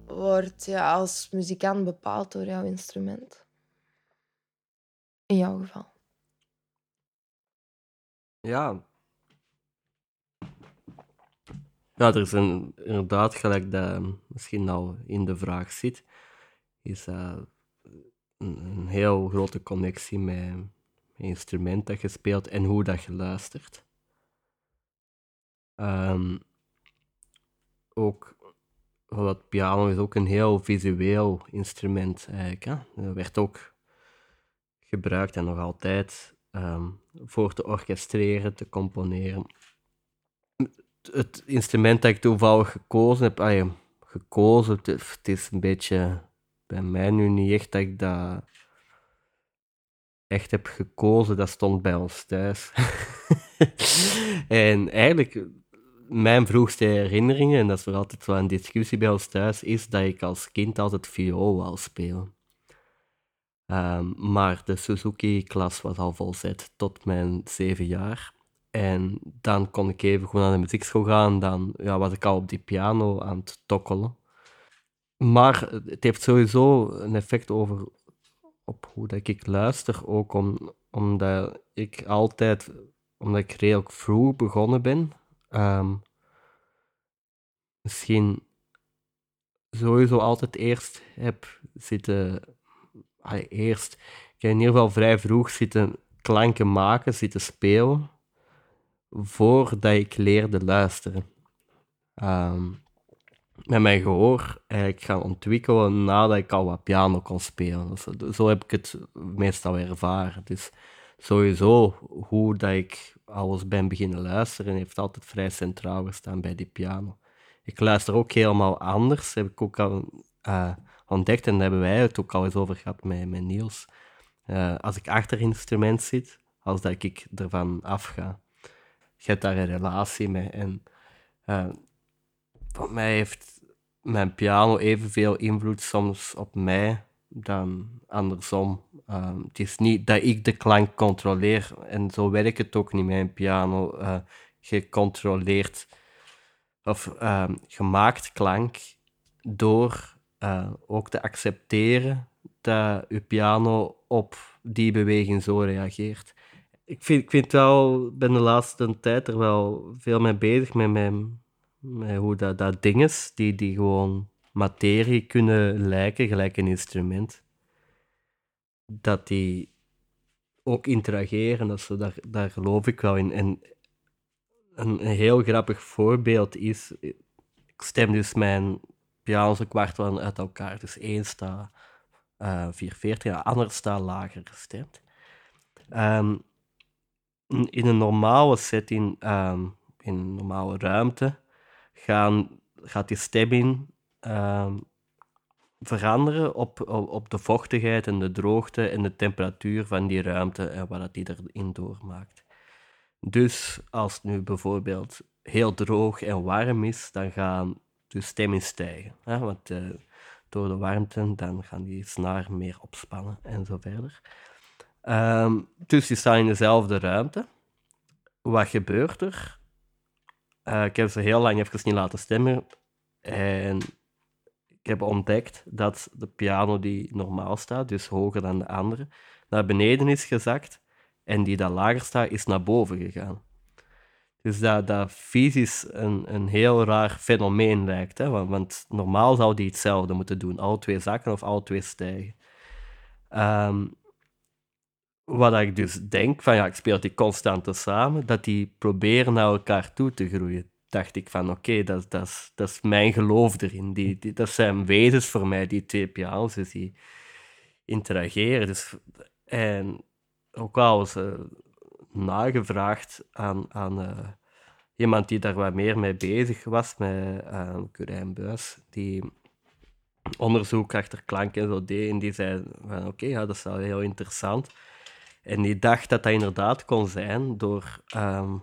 wordt ja, als muzikant bepaald door jouw instrument? In jouw geval. Ja. Ja, er is een, inderdaad, gelijk dat misschien al in de vraag zit, is uh, een, heel grote connectie met, met instrument dat je speelt en hoe dat je luistert. Um, ook, wat piano is ook een heel visueel instrument eigenlijk. Hè? Dat werd ook gebruikt en nog altijd um, voor te orchestreren, te componeren. Het instrument dat ik toevallig gekozen heb, ah gekozen, het is een beetje bij mij nu niet echt dat ik dat echt heb gekozen, dat stond bij ons thuis. en eigenlijk, mijn vroegste herinneringen, en dat is voor altijd een discussie bij ons thuis, is dat ik als kind altijd viool wou spelen. Um, maar de Suzuki-klas was al volzet tot mijn zeven jaar. En dan kon ik even gewoon naar de muziekschool gaan. Dan ja, was ik al op die piano aan het tokkelen. Maar het heeft sowieso een effect over op hoe dat ik luister. Ook om, omdat ik altijd, omdat ik redelijk vroeg begonnen ben. Um, misschien sowieso altijd eerst heb zitten eerst, ik heb in ieder geval vrij vroeg zitten klanken maken, zitten spelen, voordat ik leerde luisteren. Um, met mijn gehoor eigenlijk gaan ontwikkelen nadat ik al wat piano kon spelen. Dus, zo heb ik het meestal ervaren. Dus sowieso hoe dat ik alles ben beginnen luisteren, heeft altijd vrij centraal gestaan bij die piano. Ik luister ook helemaal anders, heb ik ook al uh, ontdekt. En daar hebben wij het ook al eens over gehad met, met Niels. Uh, als ik achter instrument zit, als dat ik ervan afga. Je hebt daar een relatie mee. En uh, voor mij heeft mijn piano evenveel invloed soms op mij dan andersom. Uh, het is niet dat ik de klank controleer. En zo werkt het ook niet met een piano. Uh, je controleert of gemaakt klank door uh, ook te accepteren dat je piano op die beweging zo reageert. Ik vind, ik vind wel, ben de laatste tijd er wel veel mee bezig met, met, met hoe dat, dat dingen die, die gewoon materie kunnen lijken, gelijk een instrument, dat die ook interageren. Dat daar, daar geloof ik wel in. En een, een heel grappig voorbeeld is, ik stem dus mijn piano's kwart van uit elkaar. Dus één staat uh, 440, de andere staat lager gestemd. Um, in een normale setting, um, in een normale ruimte, gaan, gaat die stemming um, veranderen op, op, de vochtigheid en de droogte en de temperatuur van die ruimte en wat die erin doormaakt. Dus als het nu bijvoorbeeld heel droog en warm is, dan gaan de stemming stijgen. Hè? Want uh, door de warmte dan gaan die snaar meer opspannen en zo verder. Um, dus je staat in dezelfde ruimte. Wat gebeurt er? Uh, ik heb ze heel lang even niet laten stemmen. En heb ontdekt dat de piano die normaal staat, dus hoger dan de andere, naar beneden is gezakt. En die dat lager staat, is naar boven gegaan. Dus dat, dat fysisch een, een heel raar fenomeen lijkt. Hè? Want, want normaal zou die hetzelfde moeten doen. Alle twee zakken of alle twee stijgen. Um, wat ik dus denk, van ja, ik speel die constant samen, dat die proberen naar elkaar toe te groeien. Dacht ik van oké, dat, dat, is, dat is mijn geloof erin. Die, die, dat zijn wezens voor mij, die twee die interageren. Dus, en ook al ze nagevraagd aan, aan uh, iemand die daar wat meer mee bezig was, met uh, Curijn Buis, die onderzoek achter klank en zo deed. En die zei van oké, ja, dat is wel heel interessant. En die dacht dat dat inderdaad kon zijn door um,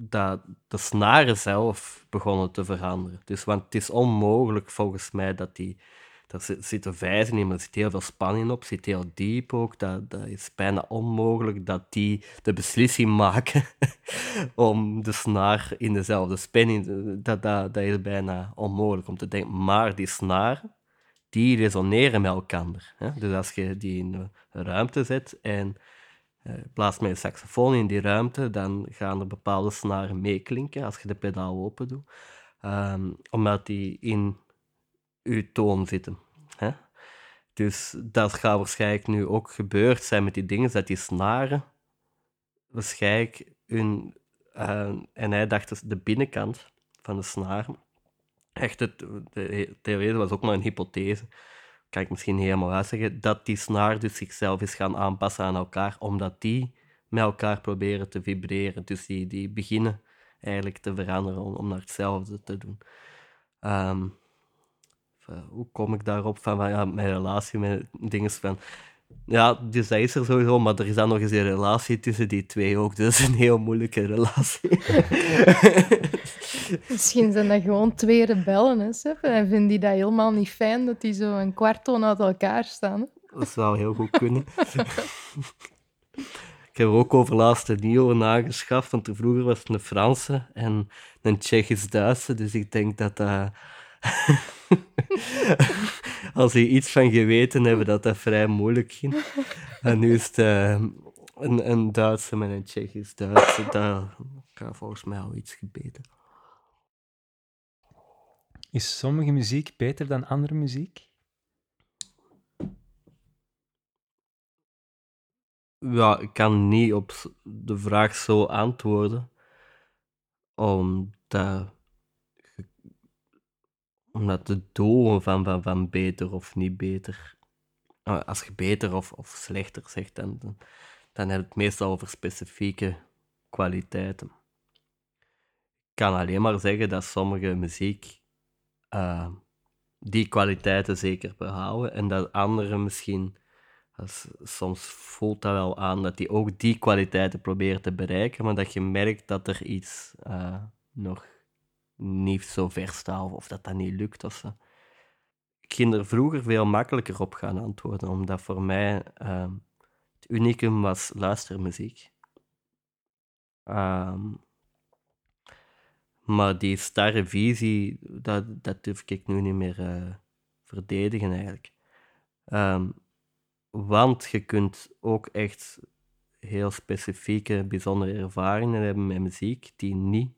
dat de snaren zelf begonnen te veranderen. Dus, want het is onmogelijk volgens mij dat die daar zit- zitten vijzen in, maar er zit heel veel spanning op, zit heel diep ook. Dat, dat is bijna onmogelijk dat die de beslissing maken om de snaar in dezelfde spanning... Dat, dat, dat is bijna onmogelijk om te denken. Maar die snaren, die resoneren met elkaar. Hè? Dus als je die in een ruimte zet en eh, plaatst met een saxofoon in die ruimte, dan gaan er bepaalde snaren meeklinken als je de pedaal open doet. Ehm, omdat die in je toon zitten. Hè? Dus dat gaat waarschijnlijk nu ook gebeurd zijn met die dingen, dat die snaren waarschijnlijk hun... eh, en hij dacht dus de binnenkant van de snaren echt, het, de theorie was ook maar een hypothese, kan ik misschien niet helemaal uitzeggen, dat die snaar dus zichzelf is gaan aanpassen aan elkaar, omdat die met elkaar proberen te vibreren. Dus die, die beginnen eigenlijk te veranderen om, naar hetzelfde te doen. Ehm, hoe kom ik daarop? Van, van ja, mijn relatie met dingen van... Ja, dus dat is er sowieso, maar er is dan nog eens een relatie tussen die twee ook. Dus dat is een heel moeilijke relatie. Misschien zijn dat gewoon twee rebellen, hè? En vinden die dat helemaal niet fijn dat die zo een kwarttoon uit elkaar staan. hè? Dat zou heel goed kunnen. ik heb er ook over laatst een nieuwe nageschaft, want vroeger was het een Franse en een Tsjechisch-Duitse, dus ik denk dat dat... Als die iets van geweten hebben, dat dat vrij moeilijk ging. En nu is het eh, een, een Duitse met een Tsjechisch-Duitse, dat gaat volgens mij al iets gebeten. Is sommige muziek beter dan andere muziek? Ja, ik kan niet op de vraag zo antwoorden, omdat, omdat de doel van, van, van beter of niet beter, eh, als je beter of, of slechter zegt, dan, dan, dan heb je het meestal over specifieke kwaliteiten. Ik kan alleen maar zeggen dat sommige muziek eh, die kwaliteiten zeker behouden en dat andere misschien als, soms voelt dat wel aan dat die ook die kwaliteiten proberen te bereiken, maar dat je merkt dat er iets eh, nog niet zo ver staat of, of dat dat niet lukt. Of zo. Ik ging er vroeger veel makkelijker op gaan antwoorden, omdat voor mij ehm, het unicum was luistermuziek. Ehm, maar die starre visie, dat, dat durf ik nu niet meer eh, verdedigen eigenlijk. Ehm, want je kunt ook echt heel specifieke, bijzondere ervaringen hebben met muziek die niet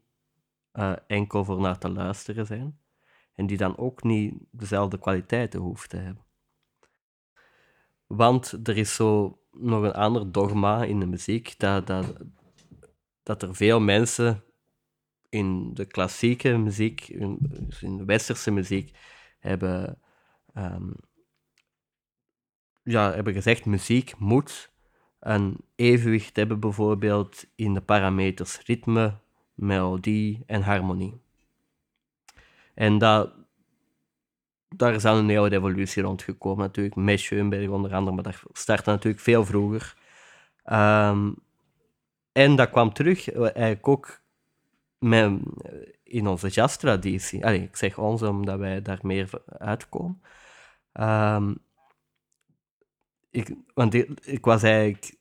eh, enkel voor naar te luisteren zijn en die dan ook niet dezelfde kwaliteiten hoeft te hebben. Want er is zo nog een ander dogma in de muziek, dat, dat, dat er veel mensen in de klassieke muziek, in, de westerse muziek, hebben ehm, ja, hebben gezegd, muziek moet een evenwicht hebben, bijvoorbeeld in de parameters ritme, melodie en harmonie. En dat, daar is dan een hele revolutie rond gekomen, natuurlijk, met Schoenberg onder andere, maar dat startte natuurlijk veel vroeger. Ehm, en dat kwam terug, eh, eigenlijk ook met, in onze jazztraditie. Allee, ik zeg onze, omdat wij daar meer uitkomen. Ehm, ik, want ik, ik was eigenlijk,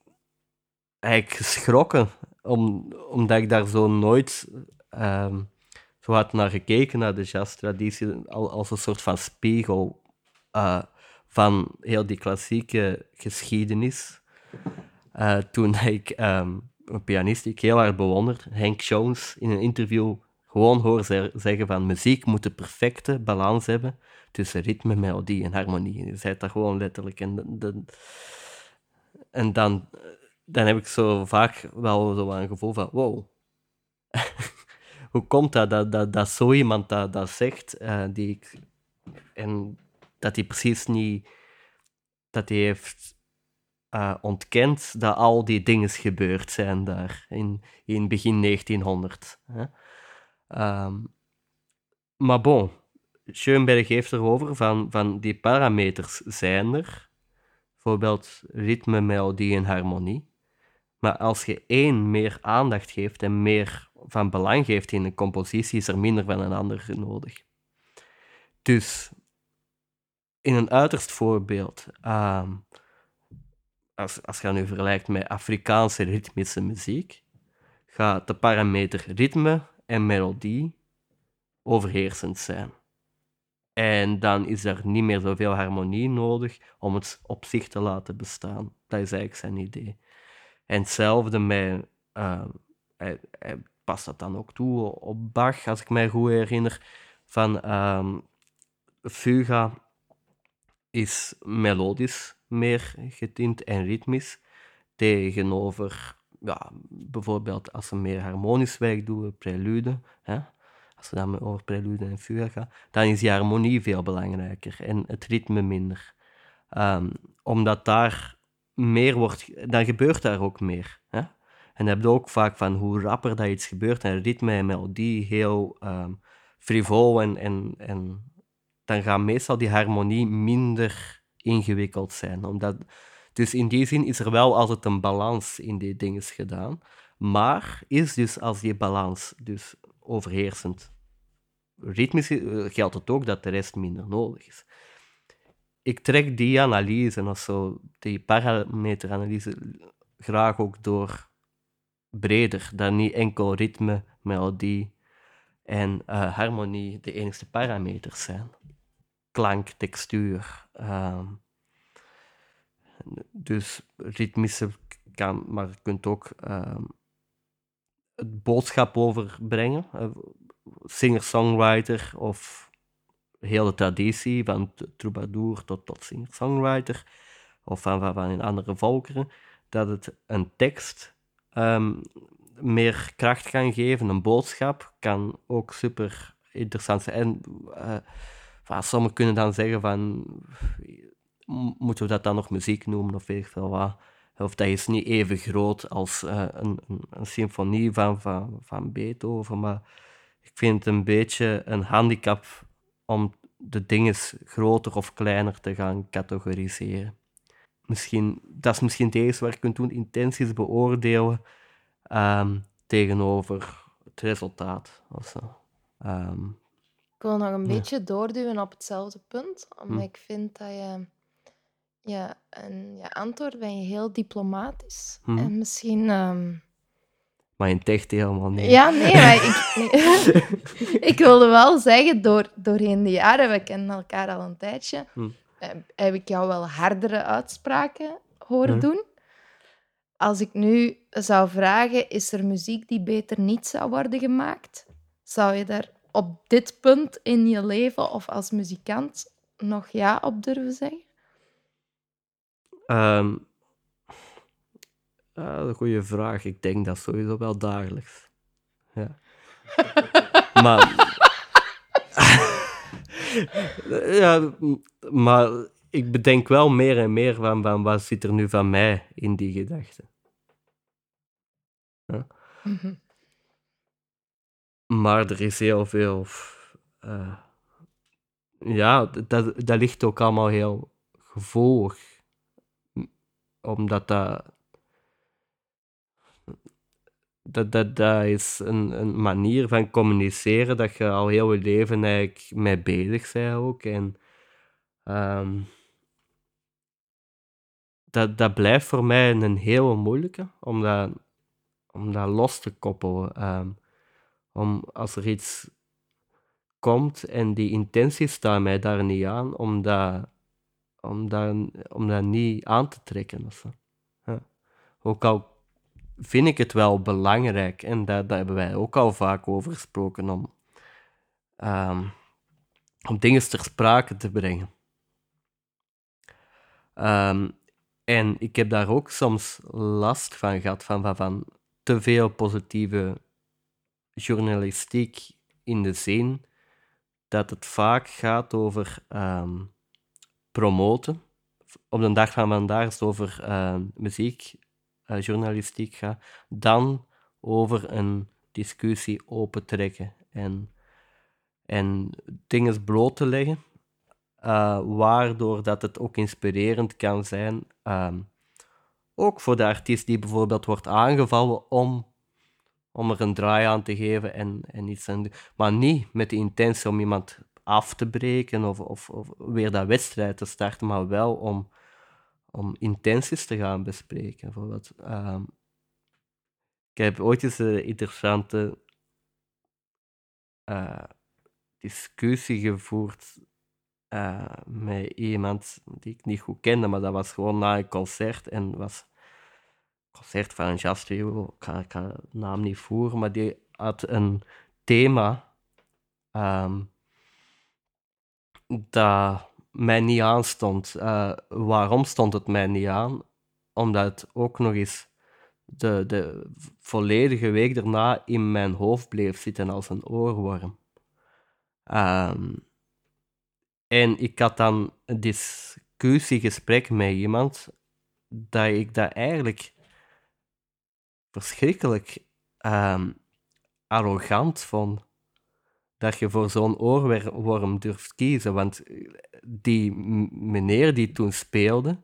eigenlijk geschrokken, om, omdat ik daar zo nooit ehm, zo had naar gekeken, naar de jazztraditie, al, als een soort van spiegel eh, van heel die klassieke geschiedenis. Eh, toen ik ehm, een pianist die ik heel erg bewonder, Hank Jones, in een interview gewoon hoor ze- zeggen van muziek moet de perfecte balans hebben tussen ritme, melodie en harmonie. Je zei dat gewoon letterlijk. En dan, dan heb ik zo vaak wel zo een gevoel van, wow, hoe komt dat, dat, dat, dat zo iemand dat, dat zegt, eh, die ik, en dat hij precies niet, dat hij heeft eh, ontkend dat al die dingen gebeurd zijn daar in, in begin 1900. Hè? Ehm, maar bon, Schoenberg heeft erover van, van die parameters zijn er. Bijvoorbeeld ritme, melodie en harmonie. Maar als je één meer aandacht geeft en meer van belang geeft in een compositie, is er minder van een ander nodig. Dus in een uiterst voorbeeld, ehm, als, als je nu vergelijkt met Afrikaanse ritmische muziek, gaat de parameter ritme en melodie overheersend zijn. En dan is er niet meer zoveel harmonie nodig om het op zich te laten bestaan. Dat is eigenlijk zijn idee. En hetzelfde met, hij, hij, past dat dan ook toe op Bach, als ik mij goed herinner, van um, Fuga is melodisch meer getint en ritmisch, tegenover ja, bijvoorbeeld als ze meer harmonisch werk doen, prelude, hè, als we dan over prelude en fuga gaan, dan is die harmonie veel belangrijker en het ritme minder. Um, omdat daar meer wordt, dan gebeurt daar ook meer. Hè? En dan heb je ook vaak van hoe rapper dat iets gebeurt en ritme en melodie heel um, frivol en, en, en dan gaat meestal die harmonie minder ingewikkeld zijn. Omdat, dus in die zin is er wel altijd een balans in die dingen gedaan. Maar is dus als die balans dus overheersend ritmisch is, geldt het ook dat de rest minder nodig is. Ik trek die analyse, of zo, die parameteranalyse, graag ook door breder dan niet enkel ritme, melodie en uh, harmonie de enige parameters zijn. Klank, textuur. Uh, dus ritmische kan, maar je kunt ook uh, het boodschap overbrengen. Singer-songwriter of heel de traditie, van troubadour tot, tot singer-songwriter, of van, van, van in andere volkeren, dat het een tekst um, meer kracht kan geven. Een boodschap kan ook super interessant zijn. En uh, sommigen kunnen dan zeggen van, moeten we dat dan nog muziek noemen of weet ik veel wat. Of dat is niet even groot als uh, een, een, een, symfonie van, van, van Beethoven, maar ik vind het een beetje een handicap om de dingen groter of kleiner te gaan categoriseren. Misschien, dat is misschien het eerste wat je kunt doen, intenties beoordelen um, tegenover het resultaat. Ofzo. Um, ik wil nog een ja. beetje doorduwen op hetzelfde punt, omdat hm. ik vind dat je ja, en je antwoord ben je heel diplomatisch. Hm. En misschien... Um... Maar in echt helemaal niet. Ja, nee, maar ik, nee. ik wilde wel zeggen, door, doorheen de jaren, we kennen elkaar al een tijdje, hm. heb ik jou wel hardere uitspraken horen hm. doen. Als ik nu zou vragen, is er muziek die beter niet zou worden gemaakt? Zou je daar op dit punt in je leven of als muzikant nog ja op durven zeggen? Um, uh, een goede vraag. Ik denk dat sowieso wel dagelijks. Ja. maar. ja, maar ik bedenk wel meer en meer van, van wat zit er nu van mij in die gedachten. Ja. Mm -hmm. Maar er is heel veel. Uh, ja, dat, dat ligt ook allemaal heel gevoelig omdat dat. Dat, dat, dat is een, een manier van communiceren dat je al heel je leven eigenlijk mee bezig bent ook. En um, dat, dat blijft voor mij een heel moeilijke, om dat, om dat los te koppelen. Um, om als er iets komt en die intentie staat mij daar niet aan, om dat om dat, om dat niet aan te trekken. Of. Ook al vind ik het wel belangrijk, en daar, daar hebben wij ook al vaak over gesproken, om, um, om dingen ter sprake te brengen. Um, en ik heb daar ook soms last van gehad, van, van, van te veel positieve journalistiek in de zin dat het vaak gaat over um, promoten. Op de dag van vandaag is het over muziek, uh, journalistiek gaat, dan over een discussie opentrekken en, en dingen bloot te leggen, uh, waardoor dat het ook inspirerend kan zijn, ehm, ook voor de artiest die bijvoorbeeld wordt aangevallen om, om er een draai aan te geven en, en iets aan maar niet met de intentie om iemand af te breken of, of, of weer dat wedstrijd te starten, maar wel om, om intenties te gaan bespreken. Bijvoorbeeld, ehm, ik heb ooit eens een interessante uh, discussie gevoerd uh, met iemand die ik niet goed kende, maar dat was gewoon na een concert en was concert van een jazztrio, ik ga, ik de naam niet voeren, maar die had een thema um, dat mij niet aanstond. Uh, waarom stond het mij niet aan? Omdat het ook nog eens de, de volledige week daarna in mijn hoofd bleef zitten als een oorworm. Um, en ik had dan een discussiegesprek met iemand dat ik dat eigenlijk verschrikkelijk um, arrogant vond. Dat je voor zo'n oorworm durft kiezen. Want die meneer die toen speelde,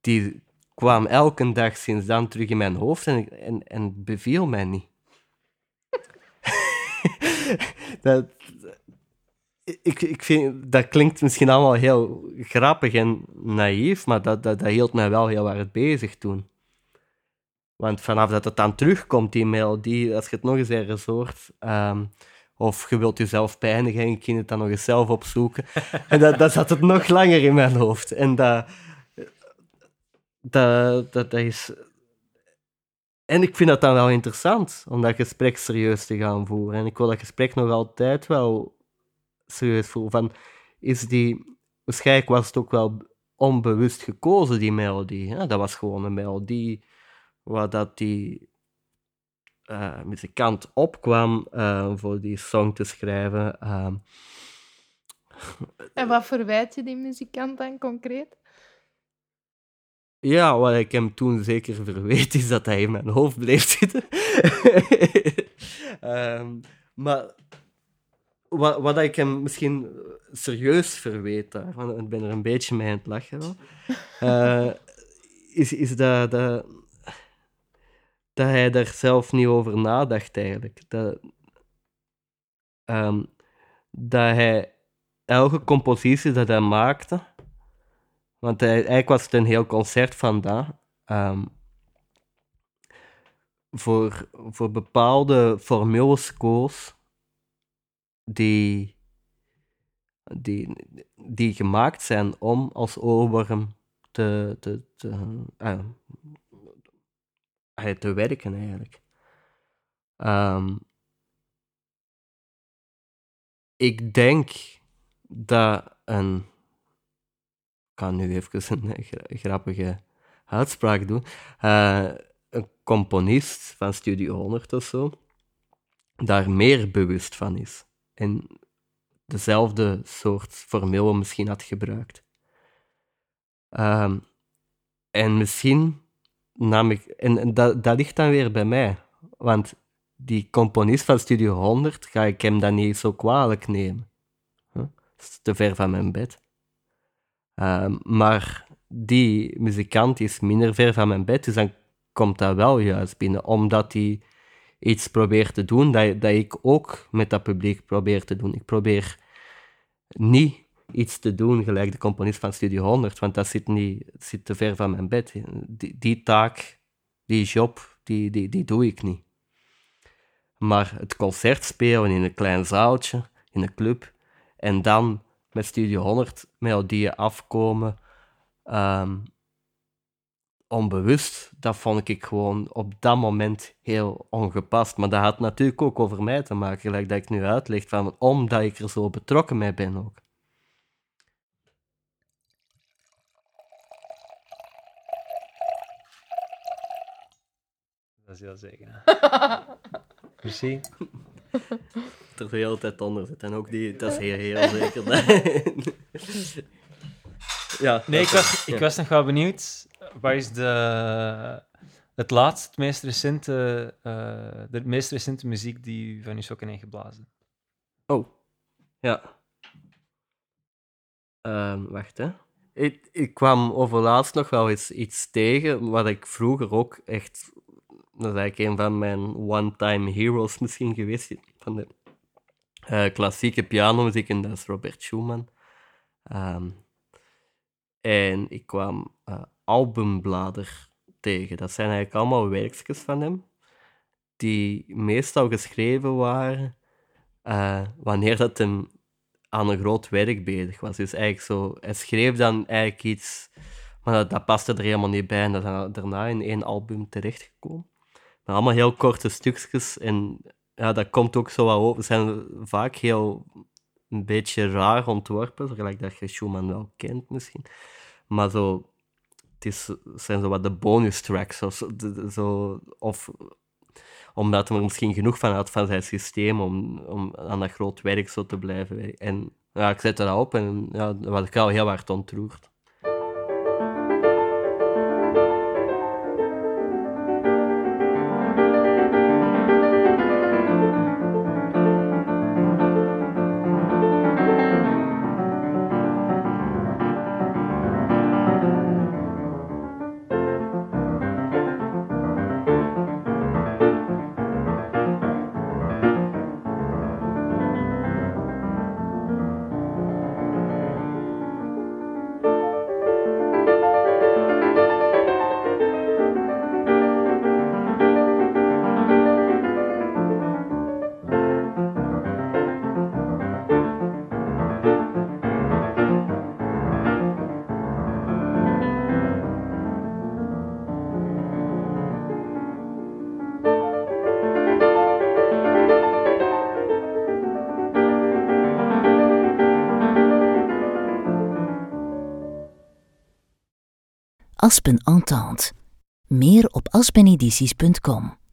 die kwam elke dag sinds dan terug in mijn hoofd en, en, en beviel mij niet. dat, ik, ik vind, dat klinkt misschien allemaal heel grappig en naïef, maar dat, dat, dat hield mij wel heel erg bezig toen. Want vanaf dat het dan terugkomt, die melodie, als je het nog eens ergens hoort, um, of je wilt jezelf pijnigen en je kunt dan nog eens zelf opzoeken, en dat, dat zat het nog langer in mijn hoofd. En dat, dat, dat, dat is... En ik vind dat dan wel interessant, om dat gesprek serieus te gaan voeren. En ik wil dat gesprek nog altijd wel serieus voelen. Van, is die... Waarschijnlijk was het ook wel onbewust gekozen, die melodie. Ja, dat was gewoon een melodie waar dat die uh, muzikant opkwam uh, voor die song te schrijven. Uh, en wat verwijt je die muzikant dan concreet? Ja, wat ik hem toen zeker verweet, is dat hij in mijn hoofd bleef zitten. um, maar wat, wat ik hem misschien serieus verweet ik ben er een beetje mee aan het lachen wel, uh, is, is dat, dat, dat hij daar zelf niet over nadacht eigenlijk. Dat, um, dat hij elke compositie dat hij maakte, want hij, eigenlijk was het een heel concert vandaag, um, voor, voor bepaalde formules koos die, die, die gemaakt zijn om als oorworm te, te, te, uh, te werken eigenlijk. Um, ik denk dat een. Ik kan nu even een grappige uitspraak doen. Uh, een componist van Studio 100 of zo, daar meer bewust van is. En dezelfde soort formule misschien had gebruikt. Um, en misschien nam ik... En, dat, ligt dan weer bij mij. Want die componist van Studio 100 ga ik hem dan niet zo kwalijk nemen. Dat is te ver van mijn bed. Um, maar die muzikant is minder ver van mijn bed, dus dan komt dat wel juist binnen, omdat hij iets probeert te doen dat, dat ik ook met dat publiek probeer te doen. Ik probeer niet iets te doen, gelijk de componist van Studio 100, want dat zit, niet, zit te ver van mijn bed. Die, taak, die job, die, die, die doe ik niet. Maar het concert spelen in een klein zaaltje, in een club, en dan met Studio 100 melodieën afkomen, um, onbewust, dat vond ik gewoon op dat moment heel ongepast. Maar dat had natuurlijk ook over mij te maken, gelijk dat ik nu uitleg, van, omdat ik er zo betrokken mee ben ook. Dat is heel zeker. Merci. Er de hele tijd onder zit. En ook die, dat is heel, heel zeker. ja, nee, ik was, ik was nog wel benieuwd. Wat is de, het laatste, het meest recente, uh, de meest recente muziek die van je sokken heeft geblazen? Oh, ja. Um, wacht, hè. Ik, ik kwam overlaatst nog wel eens iets tegen, wat ik vroeger ook echt dat is eigenlijk een van mijn one-time heroes misschien geweest. Van de uh, klassieke pianomuziek en dat is Robert Schumann. Ehm, en ik kwam uh, Albumblader tegen. Dat zijn eigenlijk allemaal werkjes van hem, die meestal geschreven waren uh, wanneer dat hem aan een groot werk bezig was. Dus eigenlijk zo, hij schreef dan eigenlijk iets, maar dat, dat paste er helemaal niet bij en dat is daarna in één album terechtgekomen. Maar allemaal heel korte stukjes en ja, dat komt ook zo wel over. Zijn vaak heel een beetje raar ontworpen, gelijk dat je Schumann wel kent misschien. Maar zo, het is, zijn zo wat de bonus tracks of zo, of omdat er misschien genoeg van had van zijn systeem om, om aan dat groot werk zo te blijven. En ja, ik zette dat op en ja, dat was ik al heel hard ontroerd. Aspen Entente. Meer op aspenedities.com.